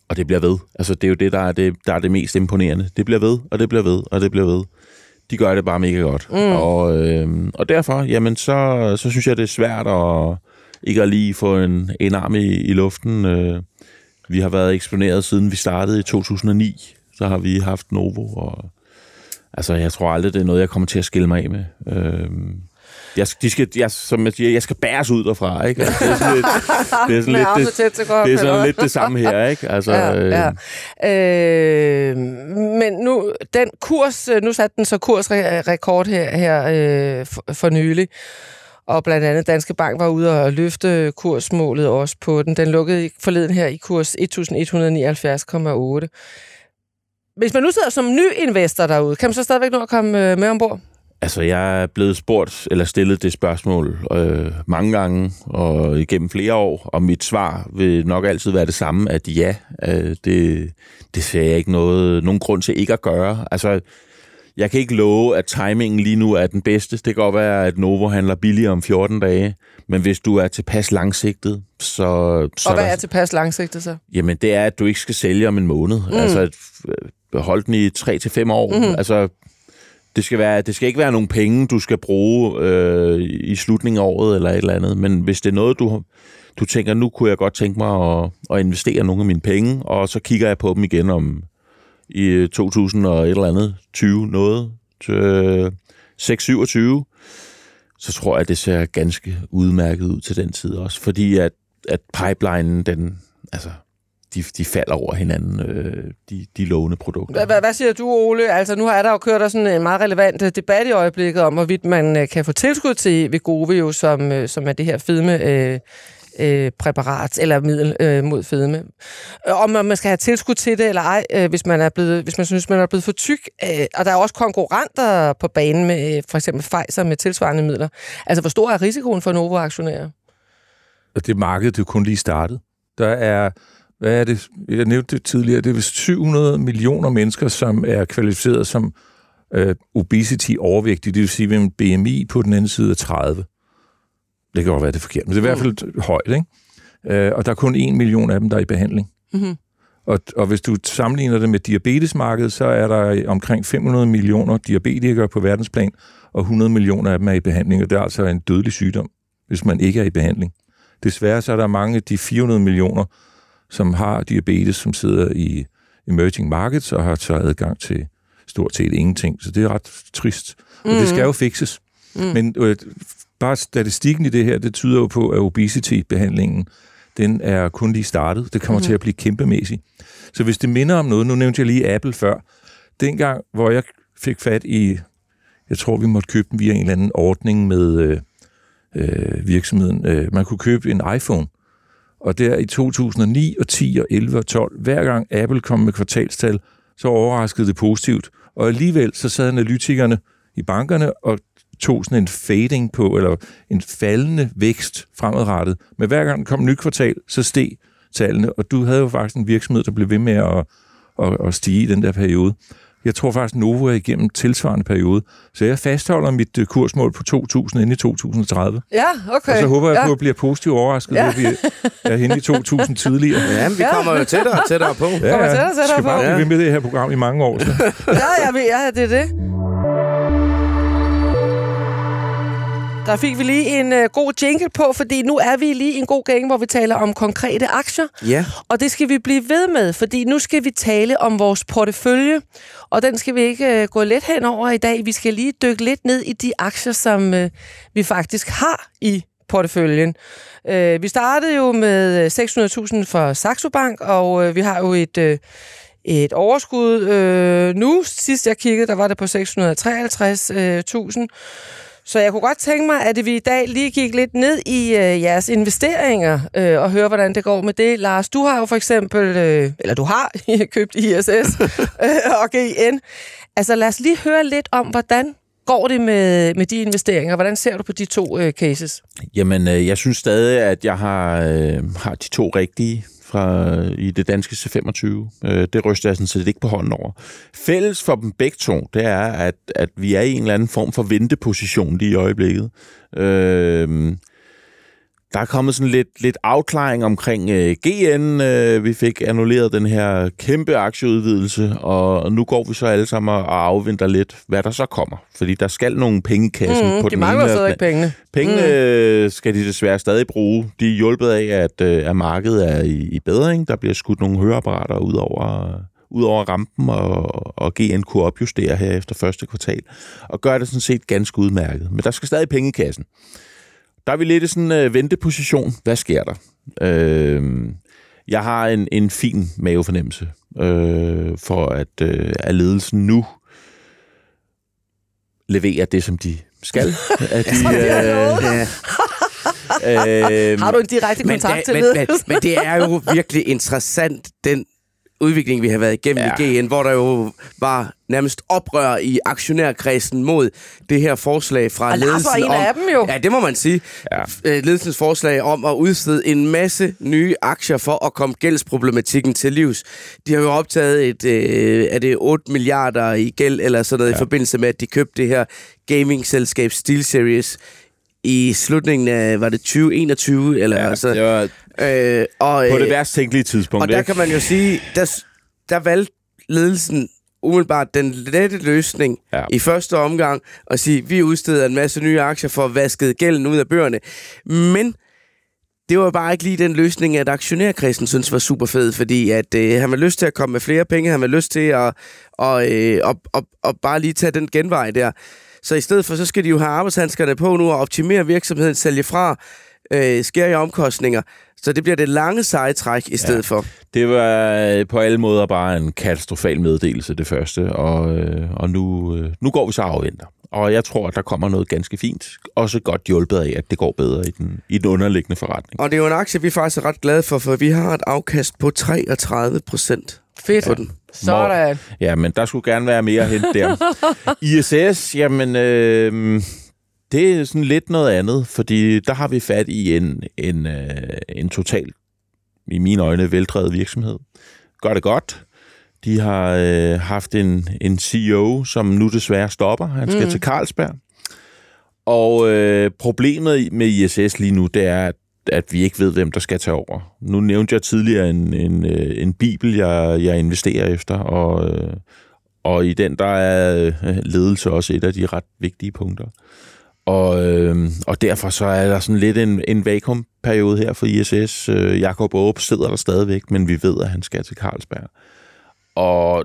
og det bliver ved. Altså, det er jo det, der er det, der er det mest imponerende. Det bliver ved, og det bliver ved, og det bliver ved de gør det bare mega godt. Mm. Og, øh, og derfor, jamen, så, så synes jeg, det er svært at ikke at lige få en, en arm i, i luften. Øh, vi har været eksponeret siden vi startede i 2009. Så har vi haft Novo, og altså, jeg tror aldrig, det er noget, jeg kommer til at skille mig af med. Øh, jeg, de skal, jeg, som jeg siger, jeg skal bæres ud derfra, ikke? Altså, det er sådan lidt det, er sådan lidt, det, det, er sådan lidt det samme her, ikke? Altså, ja, ja. Øh, men nu, den kurs, nu satte den så kursrekord her, her øh, for, for nylig, og blandt andet Danske Bank var ude og løfte kursmålet også på den. Den lukkede forleden her i kurs 1179,8. Hvis man nu sidder som ny investor derude, kan man så stadigvæk nå at komme øh, med ombord? Altså, jeg er blevet spurgt, eller stillet det spørgsmål øh, mange gange, og igennem flere år, og mit svar vil nok altid være det samme, at ja, øh, det, det ser jeg ikke noget, nogen grund til ikke at gøre. Altså, jeg kan ikke love, at timingen lige nu er den bedste. Det kan godt være, at Novo handler billigere om 14 dage, men hvis du er tilpas langsigtet, så... så og hvad er, der, er tilpas langsigtet så? Jamen, det er, at du ikke skal sælge om en måned. Mm. Altså, hold den i 3-5 år. Mm. Altså, det skal, være, det skal ikke være nogle penge, du skal bruge øh, i slutningen af året eller et eller andet, men hvis det er noget, du, du tænker, nu kunne jeg godt tænke mig at, at investere nogle af mine penge, og så kigger jeg på dem igen om i øh, 2000 og et eller andet 20 noget, til 627, øh, så tror jeg, det ser ganske udmærket ud til den tid også, fordi at, at pipelinen, den, altså, de, de falder over hinanden, øh, de, de lovende produkter. Hvad, hvad siger du, Ole? Altså, nu er der jo kørt der sådan en meget relevant øh, debat i øjeblikket om, hvorvidt man kan få tilskud til Vegovio, som, som er det her fedme øh, øh, præparat eller middel øh, mod fedme. Øh, om man skal have tilskud til det eller ej, øh, hvis, man er blevet, hvis man synes, man er blevet for tyk. Øh, og der er også konkurrenter på banen med øh, for eksempel Pfizer med tilsvarende midler. Altså, hvor stor er risikoen for Novo-aktionærer? Det marked, det er kun lige startet. Der er hvad er det? Jeg nævnte det tidligere, det er vist 700 millioner mennesker, som er kvalificeret som øh, obesity overvægtige, det vil sige med en BMI på den anden side af 30. Det kan godt være, det er forkert, men det er i hvert fald mm. højt, ikke? Øh, og der er kun en million af dem, der er i behandling. Mm-hmm. Og, og hvis du sammenligner det med diabetesmarkedet, så er der omkring 500 millioner diabetikere på verdensplan, og 100 millioner af dem er i behandling, og det er altså en dødelig sygdom, hvis man ikke er i behandling. Desværre så er der mange af de 400 millioner, som har diabetes, som sidder i emerging markets og har så adgang til stort set ingenting. Så det er ret trist. Og mm. det skal jo fikses. Mm. Men øh, bare statistikken i det her, det tyder jo på, at obesity-behandlingen, den er kun lige startet. Det kommer mm. til at blive kæmpemæssigt. Så hvis det minder om noget, nu nævnte jeg lige Apple før, dengang, hvor jeg fik fat i, jeg tror, vi måtte købe den via en eller anden ordning med øh, øh, virksomheden. Øh, man kunne købe en iPhone, og der i 2009 og 10 og 11 og 12, hver gang Apple kom med kvartalstal, så overraskede det positivt. Og alligevel så sad analytikerne i bankerne og tog sådan en fading på, eller en faldende vækst fremadrettet. Men hver gang der kom et nyt kvartal, så steg tallene, og du havde jo faktisk en virksomhed, der blev ved med at, at, at stige i den der periode. Jeg tror faktisk, Novo er igennem tilsvarende periode. Så jeg fastholder mit uh, kursmål på 2.000 ind i 2030. Ja, okay. Og så håber jeg ja. på at blive positivt overrasket, ja. at vi er henne i 2.000 tidligere. Ja, vi kommer jo tættere og tættere på. Ja, kommer tættere tættere skal på. bare blive med det her program i mange år. Så. ja, ja, ja, det er det. Der fik vi lige en uh, god jingle på, fordi nu er vi lige i en god gang, hvor vi taler om konkrete aktier. Ja. Og det skal vi blive ved med, fordi nu skal vi tale om vores portefølje, og den skal vi ikke uh, gå lidt hen over i dag. Vi skal lige dykke lidt ned i de aktier, som uh, vi faktisk har i porteføljen. Uh, vi startede jo med 600.000 for Saxo Bank, og uh, vi har jo et... Uh, et overskud. Øh, nu, sidst jeg kiggede, der var det på 653.000. Så jeg kunne godt tænke mig, at vi i dag lige gik lidt ned i øh, jeres investeringer øh, og høre, hvordan det går med det. Lars, du har jo for eksempel, øh, eller du har købt ISS øh, og GN. Altså lad os lige høre lidt om, hvordan går det med, med de investeringer? Hvordan ser du på de to øh, cases? Jamen, øh, jeg synes stadig, at jeg har, øh, har de to rigtige fra, øh, i det danske C25. Øh, det ryster jeg sådan set ikke på hånden over. Fælles for dem begge to, det er, at, at vi er i en eller anden form for venteposition lige i øjeblikket. Øh, der er kommet sådan lidt, lidt afklaring omkring øh, GN. Øh, vi fik annulleret den her kæmpe aktieudvidelse, og nu går vi så alle sammen og afventer lidt, hvad der så kommer. Fordi der skal nogle penge i kassen mm, på de den mangler ene. stadig pengene. Pengene mm. skal de desværre stadig bruge. De er hjulpet af, at, øh, at markedet er i, i bedring. Der bliver skudt nogle høreapparater ud over, ud over rampen, og, og GN kunne opjustere her efter første kvartal, og gør det sådan set ganske udmærket. Men der skal stadig penge i kassen. Der er vi lidt i sådan en øh, venteposition. Hvad sker der? Øh, jeg har en, en fin mavefornemmelse øh, for, at, øh, at ledelsen nu leverer det, som de skal. at de, lovet. Ja. øh, Har du en direkte Men, kontakt det, til men, men, men det er jo virkelig interessant, den udvikling, vi har været igennem Ja. i GN, hvor der jo var nærmest oprør i aktionærkredsen mod det her forslag fra Og ledelsen. var en om, af dem jo. Ja, det må man sige. Ja. Ja. Ledelsens forslag om at udstede en masse nye aktier for at komme gældsproblematikken til livs. De har jo optaget et, øh, er det 8 milliarder i gæld eller sådan noget ja. i forbindelse med, at de købte det her gaming-selskab SteelSeries i slutningen af, var det 2021? Eller ja, altså, det var øh, og, på det øh, værst tænkelige tidspunkt. og der ikke? kan man jo sige, der, der valgte ledelsen umiddelbart den lette løsning Ja. ja. i første omgang at sige, vi udsteder en masse nye aktier for at vaske gælden ud af bøgerne. Men det var bare ikke lige den løsning, at aktionærkredsen synes var super fed, fordi at øh, han var lyst til at komme med flere penge, han var lyst til at og, øh, og, og, og bare lige tage den genvej der. Så i stedet for, så skal de jo have arbejdshandskerne på nu og optimere virksomheden, sælge fra, øh, skære i omkostninger. Så det bliver det lange seje træk i stedet ja. for. Det var øh, på alle måder bare en katastrofal meddelelse, det første, og, øh, og nu, øh, nu går vi så afventer. Og jeg tror, at der kommer noget ganske fint. Også godt hjulpet af, at det går bedre i den, i den underliggende forretning. Og det er jo en aktie, vi faktisk er ret glade for, for vi har et afkast på 33 procent Fedt. på den. Sådan. Ja, men der skulle gerne være mere hen der. ISS, jamen, øh, det er sådan lidt noget andet, fordi der har vi fat i en, en, øh, en total, i mine øjne, veldrevet virksomhed. Gør det godt. De har øh, haft en, en CEO, som nu desværre stopper. Han skal mm. til Carlsberg. Og øh, problemet med ISS lige nu, det er, at at vi ikke ved, hvem der skal tage over. Nu nævnte jeg tidligere en, en, øh, en bibel, jeg, jeg investerer efter, og, øh, og i den der er øh, ledelse også et af de ret vigtige punkter. Og, øh, og derfor så er der sådan lidt en, en vakuumperiode her for ISS. Øh, Jakob Aarup sidder der stadigvæk, men vi ved, at han skal til Carlsberg. Og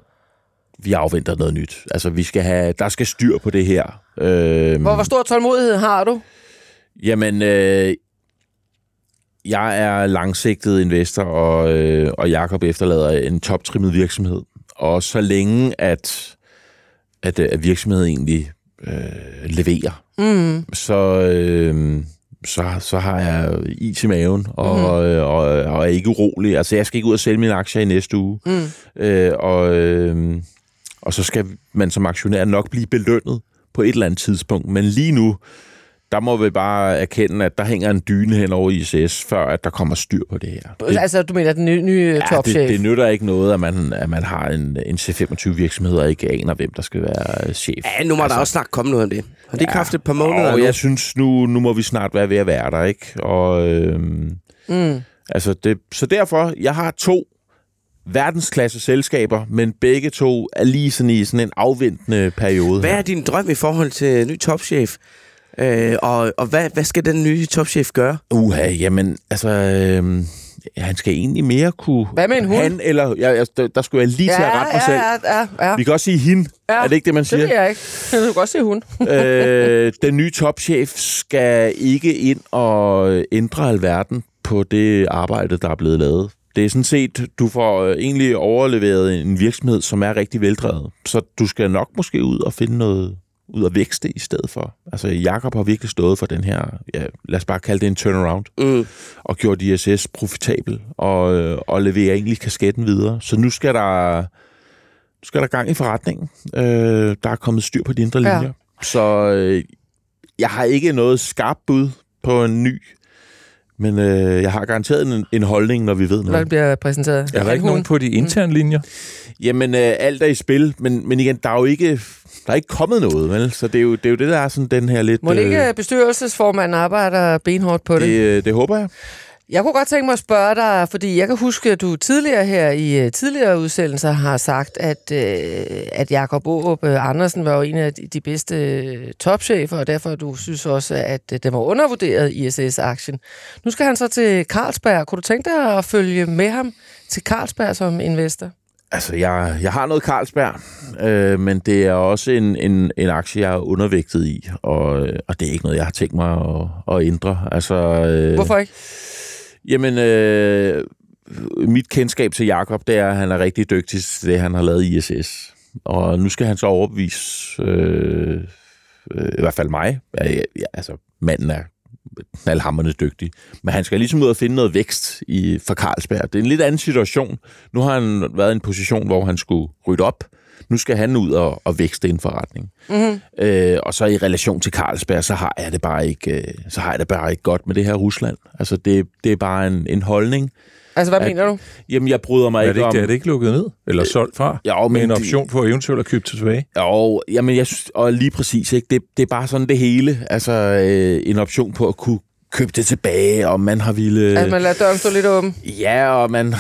vi afventer noget nyt. Altså, vi skal have, der skal styr på det her. Øh, Hvor, hvor stor tålmodighed har du? Jamen, øh, jeg er langsigtet investor, og, øh, og Jakob efterlader en toptrimmet virksomhed. Og så længe, at, at, øh, at virksomheden egentlig øh, leverer, Mm. så, øh, så, så har jeg is i maven, og, mm. og, og, og er ikke urolig. Altså, jeg skal ikke ud og sælge mine aktier i næste uge. Mm. Øh, og, øh, og så skal man som aktionær nok blive belønnet på et eller andet tidspunkt. Men lige nu, der må vi bare erkende, at der hænger en dyne hen over ISS, før at der kommer styr på det her. Det, Altså, du mener den nye, nye ja, topchef? det, det nytter ikke noget, at man, at man har en, en C25-virksomhed og ikke aner, hvem der skal være chef. Ja, nu må altså, der også snart komme noget om det. Har de ikke haft et par måneder Og nu? jeg synes, nu, nu må vi snart være ved at være der, ikke? Og, øhm, Mm. altså det, så derfor, jeg har to verdensklasse selskaber, men begge to er lige sådan i sådan en afventende periode. Hvad her. er din drøm i forhold til ny topchef? Øh, og og hvad, hvad skal den nye topchef gøre? Uha, jamen, altså... Øh, ja, han skal egentlig mere kunne... Hvad med en hund? Han eller... Ja, altså, der, der skulle jeg lige til at rette mig selv. ja, ja, ja. Vi kan også sige hende. Ja, Er det ikke det, man Det siger? vil jeg ikke. Jeg vil godt se hun. øh, den nye topchef skal ikke ind og ændre alverden på det arbejde, der er blevet lavet. Det er sådan set, du får øh, egentlig overleveret en virksomhed, som er rigtig veldrevet. Så du skal nok måske ud og finde noget ud af vækste i stedet for. Altså, Jakob har virkelig stået for den her, ja, lad os bare kalde det en turnaround, Mm. og gjort ISS profitabel, og, øh, og leverer egentlig kasketten videre. Så nu skal der, nu skal der gang i forretningen. Øh, der er kommet styr på de indre Ja. linjer. Så øh, jeg har ikke noget skarpt bud på en ny, men øh, jeg har garanteret en, en holdning, når vi ved Hvad noget. bliver præsenteret? Er der ikke nogen på de interne linjer? Jamen, øh, alt er i spil, men, men igen, der er jo ikke, der er ikke kommet noget, vel? Så det er, jo, det er jo det, der er sådan den her lidt... Må det ikke bestyrelsesformanden arbejder benhårdt på det? det, øh, det håber jeg. Jeg kunne godt tænke mig at spørge dig, fordi jeg kan huske, at du tidligere her i øh, tidligere udsendelser har sagt, at, øh, at Jakob Aarup øh, Andersen var jo en af de- bedste øh, topchefer, og derfor du synes også, at den var undervurderet i ISS-aktien. Nu skal han så til Carlsberg. Kunne du tænke dig at følge med ham til Carlsberg som investor? Altså, jeg, jeg har noget Carlsberg, øh, men det er også en, en, en aktie, jeg er undervægtet i, og, og det er ikke noget, jeg har tænkt mig at, at ændre. Altså, øh, Hvorfor ikke? Jamen, øh, mit kendskab til Jakob, det er, at han er rigtig dygtig til det, han har lavet i ISS. Og nu skal han så overbevise, øh, øh, i hvert fald mig, ja, ja, altså manden er knaldhammerende dygtig. Men han skal ligesom ud og finde noget vækst i, for Carlsberg. Det er en lidt anden situation. Nu har han været i en position, hvor han skulle rydde op. Nu skal han ud og, og vækste en forretning. Mm-hmm. Øh, og så i relation til Carlsberg, så har jeg det bare ikke, øh, så har jeg det bare ikke godt med det her Rusland. Altså det, det er bare en, en holdning. Altså, hvad At- mener du? Jamen, jeg bryder mig Er det ikke ikke, om... det, er det ikke lukket ned? Eller solgt fra? Jo, Med en option på eventuelt at købe tilbage? Jo, jamen jeg synes, og lige præcis, ikke? Det, det er bare sådan det hele. Altså øh, en option på at kunne købe det tilbage, og man har ville... At man lader døren stå lidt åben? Ja, og man...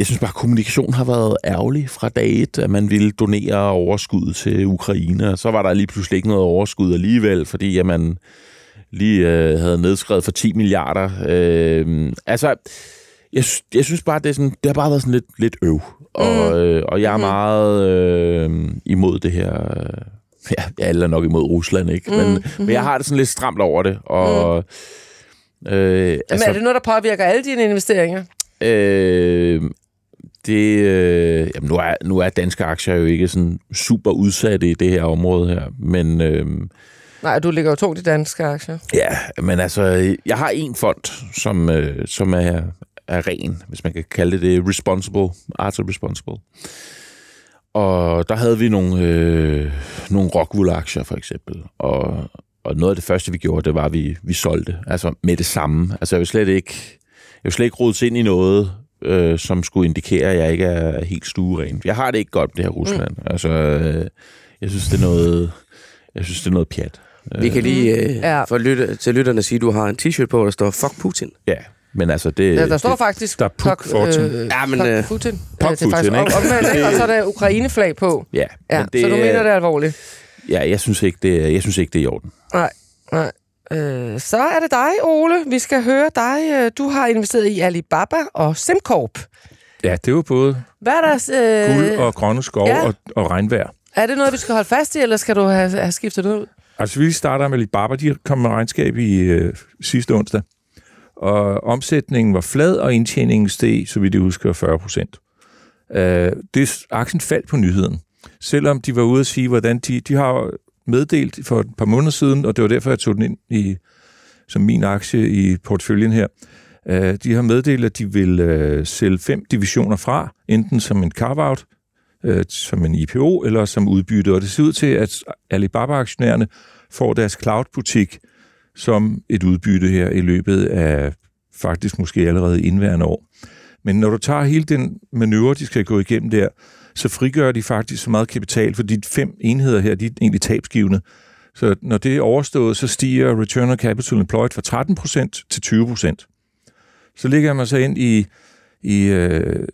Jeg synes bare, at kommunikationen har været ærgerlig fra dag et, at man ville donere overskud til Ukraine, og så var der lige pludselig ikke noget overskud alligevel, fordi at man lige øh, havde nedskrevet for 10 milliarder. Øh, altså, jeg, jeg synes bare, det, er sådan, det har bare været sådan lidt, lidt øv, og, øh, og jeg er Mhm. meget øh, imod det her... Øh, ja, alle er nok imod Rusland, ikke? Men, Mhm. men jeg har det sådan lidt stramt over det, og... Øh, Altså, er det noget, der påvirker alle dine investeringer? Øh, det, øh, jamen nu, er, nu er danske aktier jo ikke sådan super udsatte i det her område her, men øh, Nej, du ligger jo tungt i danske aktier. ja, men altså, jeg har en fond, som, øh, som er, er ren, hvis man kan kalde det det, responsible, Arthur Responsible. Og der havde vi nogle, øh, nogle Rockwool-aktier for eksempel, og, og noget af det første, vi gjorde, det var, at vi, vi solgte, altså med det samme. Altså jeg vil slet ikke, jeg vil slet ikke rodes ind i noget, øh, som skulle indikere, at jeg ikke er helt stueren. Jeg har det ikke godt med det her Rusland. Mm. Altså, øh, jeg synes, det er noget, jeg synes, det er noget pjat. Vi kan lige øh, Ja. for lytte, til lytterne sige, at du har en t-shirt på, der står Fuck Putin. Ja, men altså, det... Ja, der står det, faktisk... der er puk Fortune. Ja, men, Puk øh, Putin. Puk det er faktisk Putin, ikke? om- omvendt, ikke? Og så er der Ukraine-flag på. Ja, Ja, men det, så du mener, det er alvorligt? Ja, jeg synes ikke, det, jeg synes ikke, det er i orden. Nej, nej. Øh, så er det dig, Ole. Vi skal høre dig. Øh, Du har investeret i Alibaba og SimCorp. Ja, det er jo både Hvad er der... Øh, guld og grønne skove ja. ja. og, og regnvejr. Er det noget, vi skal holde fast i, eller skal du have, have skiftet det ud? Altså, vi starter med Alibaba. De kom med regnskab i øh, sidste onsdag. Og omsætningen var flad, og indtjeningen steg, så vidt jeg husker, 40 procent. Øh, det, aktien faldt på nyheden. Selvom de var ude at sige, hvordan de, de har meddelt for et par måneder siden, og det var derfor, jeg tog den ind i, som min aktie i porteføljen her. Øh, de har meddelt, at de vil øh, sælge fem divisioner fra, enten som en carve-out, øh, som en IPO, eller som udbytte. Og det ser ud til, at Alibaba-aktionærerne får deres cloud-butik som et udbytte her i løbet af faktisk måske allerede indværende år. Men når du tager hele den manøvre, de skal gå igennem der, så frigør de faktisk så meget kapital, for de fem enheder her, de er egentlig tabsgivende. Så når det er overstået, så stiger return on capital employed fra 13% til 20%. Så ligger man så ind i, i øh,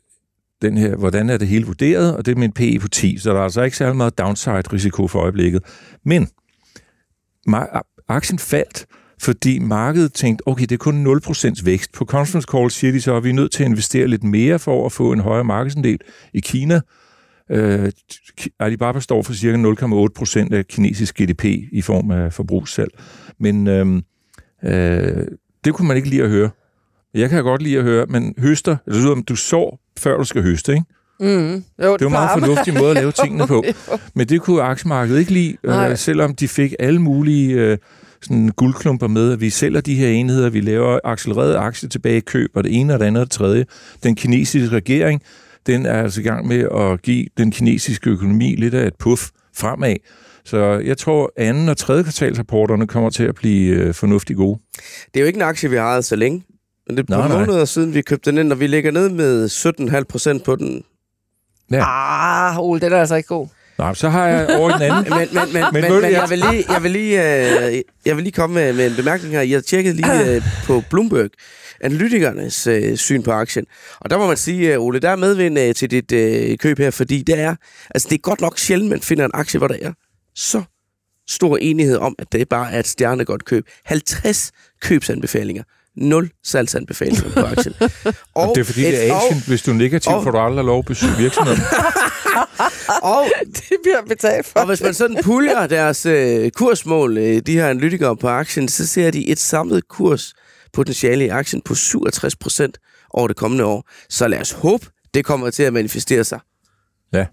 den her, hvordan er det hele vurderet, og det er med en PE på 10, så der er altså ikke særlig meget downside-risiko for øjeblikket. Men aktien faldt, fordi markedet tænkte, okay, det er kun 0% vækst. På conference call siger de så, at vi er nødt til at investere lidt mere for at få en højere markedsandel i Kina. Øh, Alibaba står for cirka 0,8% af kinesisk GDP i form af forbrugssalg. Men øh, øh, det kunne man ikke lide at høre. Jeg kan godt lide at høre, men høster, det lyder, du sår, før du skal høste, ikke? Mm. Jo, Det er jo en meget fornuftig måde at lave tingene på. Men det kunne aktiemarkedet ikke lide, Nej. øh, selvom de fik alle mulige øh, sådan guldklumper med, at vi sælger de her enheder, vi laver accelereret aktie tilbage køb, og det ene og det andet og det tredje. Den kinesiske regering, den er altså i gang med at give den kinesiske økonomi lidt af et puff fremad. Så jeg tror, anden og tredje kvartalsrapporterne kommer til at blive øh, fornuftigt gode. Det er jo ikke en aktie, vi har ejet så længe. Men det er Nej, på nej. måneder siden, vi købte den ind, og vi ligger ned med 17,5 procent på den. Ah, Ole, den er altså ikke god. Nej, så har jeg over den anden. Men, men, men, men, Men men, jeg- vil lige, jeg, vil lige, øh, jeg vil lige komme med, med en bemærkning her. Jeg tjekkede lige øh, på Bloomberg analytikernes øh, syn på aktien. Og der må man sige, øh, Ole, der er medvind øh, til dit øh, køb her, fordi det er, altså det er godt nok sjældent, man finder en aktie, hvor der er så stor enighed om, at det bare er et stjernegodt køb. 50 købsanbefalinger. 0 salgsanbefalinger på aktien. Og det er fordi, et- det er Asien. Hvis du er negativ, og- får du aldrig lov at besøge virksomheden. Og, Det bliver betalt for. Og hvis man sådan puljer deres øh, kursmål, øh, de her analytikere på aktien, så ser de et samlet kurspotentiale i aktien på 67 procent over det kommende år. Så lad os håbe, det kommer til at manifestere sig. Ja.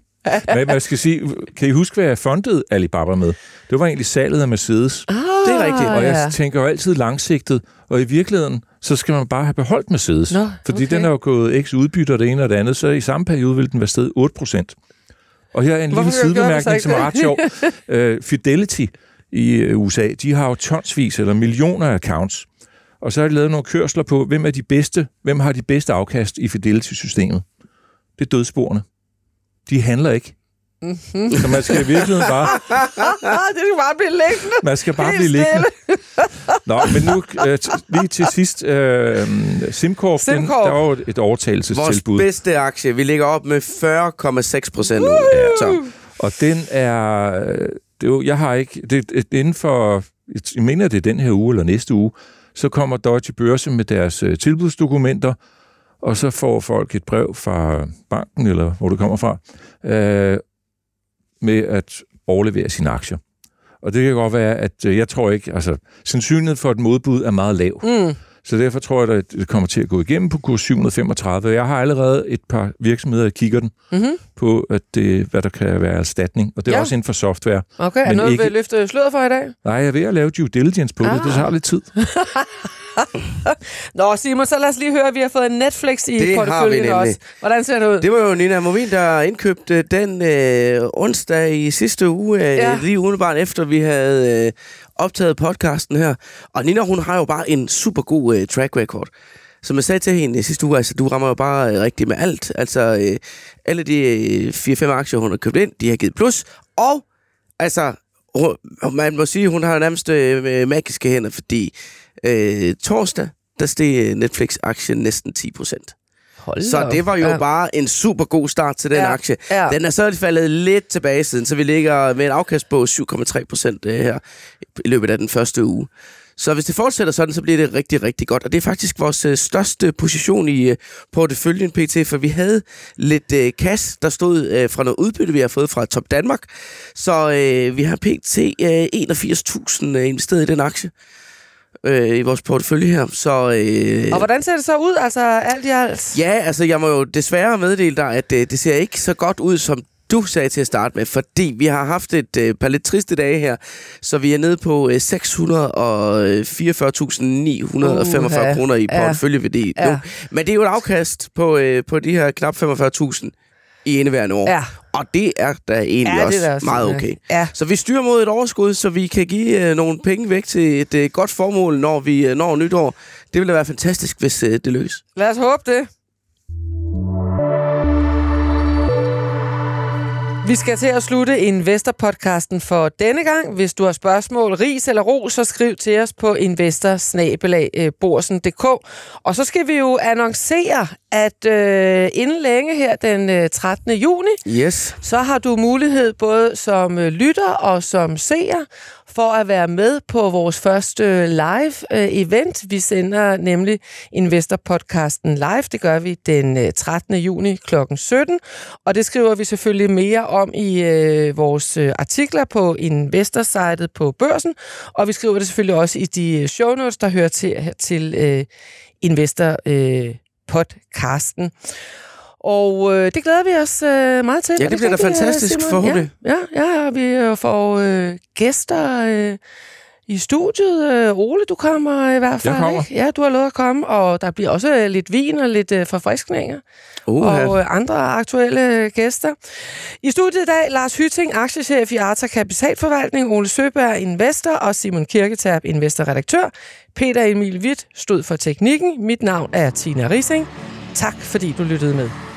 Men man skal sige, kan I huske, hvad jeg fundede Alibaba med? Det var egentlig salget af Mercedes. Ah, Det er rigtigt. Og ja. jeg tænker jo altid langsigtet, og i virkeligheden, så skal man bare have beholdt Mercedes. Nå, Fordi okay. den er jo gået x udbytte og det ene og det andet, så i samme periode vil den være steget 8 procent. Og her er en Hvorfor lille sidebemærkning, som er ret sjov. Uh, Fidelity i øh, USA, de har jo tonsvis eller millioner af accounts. Og så har de lavet nogle kørsler på, hvem er de bedste, hvem har de bedste afkast i Fidelity-systemet. Det er dødsporene. De handler ikke. Mhm. Så man skal i virkeligheden bare det skal bare blive liggende. man skal bare Helt blive liggende. Nå, men nu øh, lige til sidst. Øh, SimCorp, den, SimCorp. der var jo et Vores overtagelsestilbud. bedste aktie, vi ligger op med 40,6 procent. Så Og den er... øh, Det er jo, jeg har ikke... Det, det, inden for... Jeg mener, det er den her uge eller næste uge, så kommer Deutsche Börse med deres øh, tilbudsdokumenter, og så får folk et brev fra banken, eller hvor det kommer fra, øh, med at overlevere sine aktier. Og det kan godt være, at øh, jeg tror ikke, altså sandsynligheden for et modbud er meget lav. Mm. Så derfor tror jeg, at det kommer til at gå igennem på kurs 735. Jeg har allerede et par virksomheder, der kigger den Mm-hmm. på, at det, hvad der kan være erstatning. Og det er Ja. også inden for software. Okay, er Men noget, ikke- vil løfte sløret for i dag? Nej, jeg er ved at lave due diligence på ah. det. Det tager lidt tid. Nå, Simon, så lad os lige høre, at vi har fået en Netflix i Det har vi porteføljen også. Hvordan ser det ud? det var jo Nina Movin, der indkøbte den øh, onsdag i sidste uge, øh, Ja. ja. lige umiddelbart efter vi havde øh, optaget podcasten her. Og Nina, hun har jo bare en super god øh, track record. Som jeg sagde til hende i sidste uge, altså du rammer jo bare øh, rigtigt med alt. Altså øh, alle de øh, 4-5 aktier, hun har købt ind, de har givet plus. Og altså, hun, man må sige, hun har nærmest øh, magiske hænder, fordi øh, torsdag, der steg øh, Netflix-aktien næsten 10 procent. Hold Så det var jo ja. ja. bare en super god start til den Ja, aktie. ja. Den er så faldet lidt tilbage siden, så vi ligger med en afkast på 7,3 procent her i løbet af den første uge. Så hvis det fortsætter sådan, så bliver det rigtig, rigtig godt. Og det er faktisk vores øh, største position i øh, porteføljen PT, for vi havde lidt øh, cash, der stod øh, fra noget udbytte, vi har fået fra Top Danmark. Så øh, vi har PT øh, 81.000 øh, investeret i den aktie øh, i vores portefølje her. Så, øh, Og hvordan ser det så ud, altså alt i alt? Ja, altså jeg må jo desværre meddele dig, at øh, det ser ikke så godt ud, som du sagde til at starte med, fordi vi har haft et øh, par lidt triste dage her, så vi er nede på øh, 644.945 Uha. kroner i porteføljeværdi Ja. nu. Men det er jo et afkast på, øh, på de her knap 45.000 i indeværende år. Ja. Og det er da egentlig Ja, det også, er da også meget okay. ja. Så vi styrer mod et overskud, så vi kan give øh, nogle penge væk til et øh, godt formål, når vi øh, når nytår. Det ville da være fantastisk, hvis øh, det lykkes. Lad os håbe det. Vi skal til at slutte Investor-podcasten for denne gang. Hvis du har spørgsmål, ris eller ro, så skriv til os på investorsnabelag.borsen.dk. Og så skal vi jo annoncere, at øh, inden længe her den øh, 13. juni, Yes. så har du mulighed både som øh, lytter og som seer for at være med på vores første live-event. Øh, vi sender nemlig Investor-podcasten live. Det gør vi den øh, 13. juni kl. 17. Og det skriver vi selvfølgelig mere om i øh, vores øh, artikler på Investor-sitet på børsen. Og vi skriver det selvfølgelig også i de show notes, der hører til, til øh, Investor-podcasten. Og øh, det glæder vi os øh, meget til. Ja, det bliver da ikke rigtigt, fantastisk, Simon? forhåbentlig. Ja, ja, ja, vi øh, får øh, gæster øh, i studiet. Øh, Ole, du kommer i hvert fald. kommer. Ikke? Ja, du har lovet at komme, og der bliver også øh, lidt vin og lidt øh, forfriskninger. Uh, Og øh, andre aktuelle gæster. I studiet i dag, Lars Hytting, aktiechef i Arta Kapitalforvaltning, Ole Søberg, investor, og Simon Kirketab, investorredaktør. Peter Emil Witt stod for teknikken. Mit navn er Tina Rising. Tak fordi du lyttede med.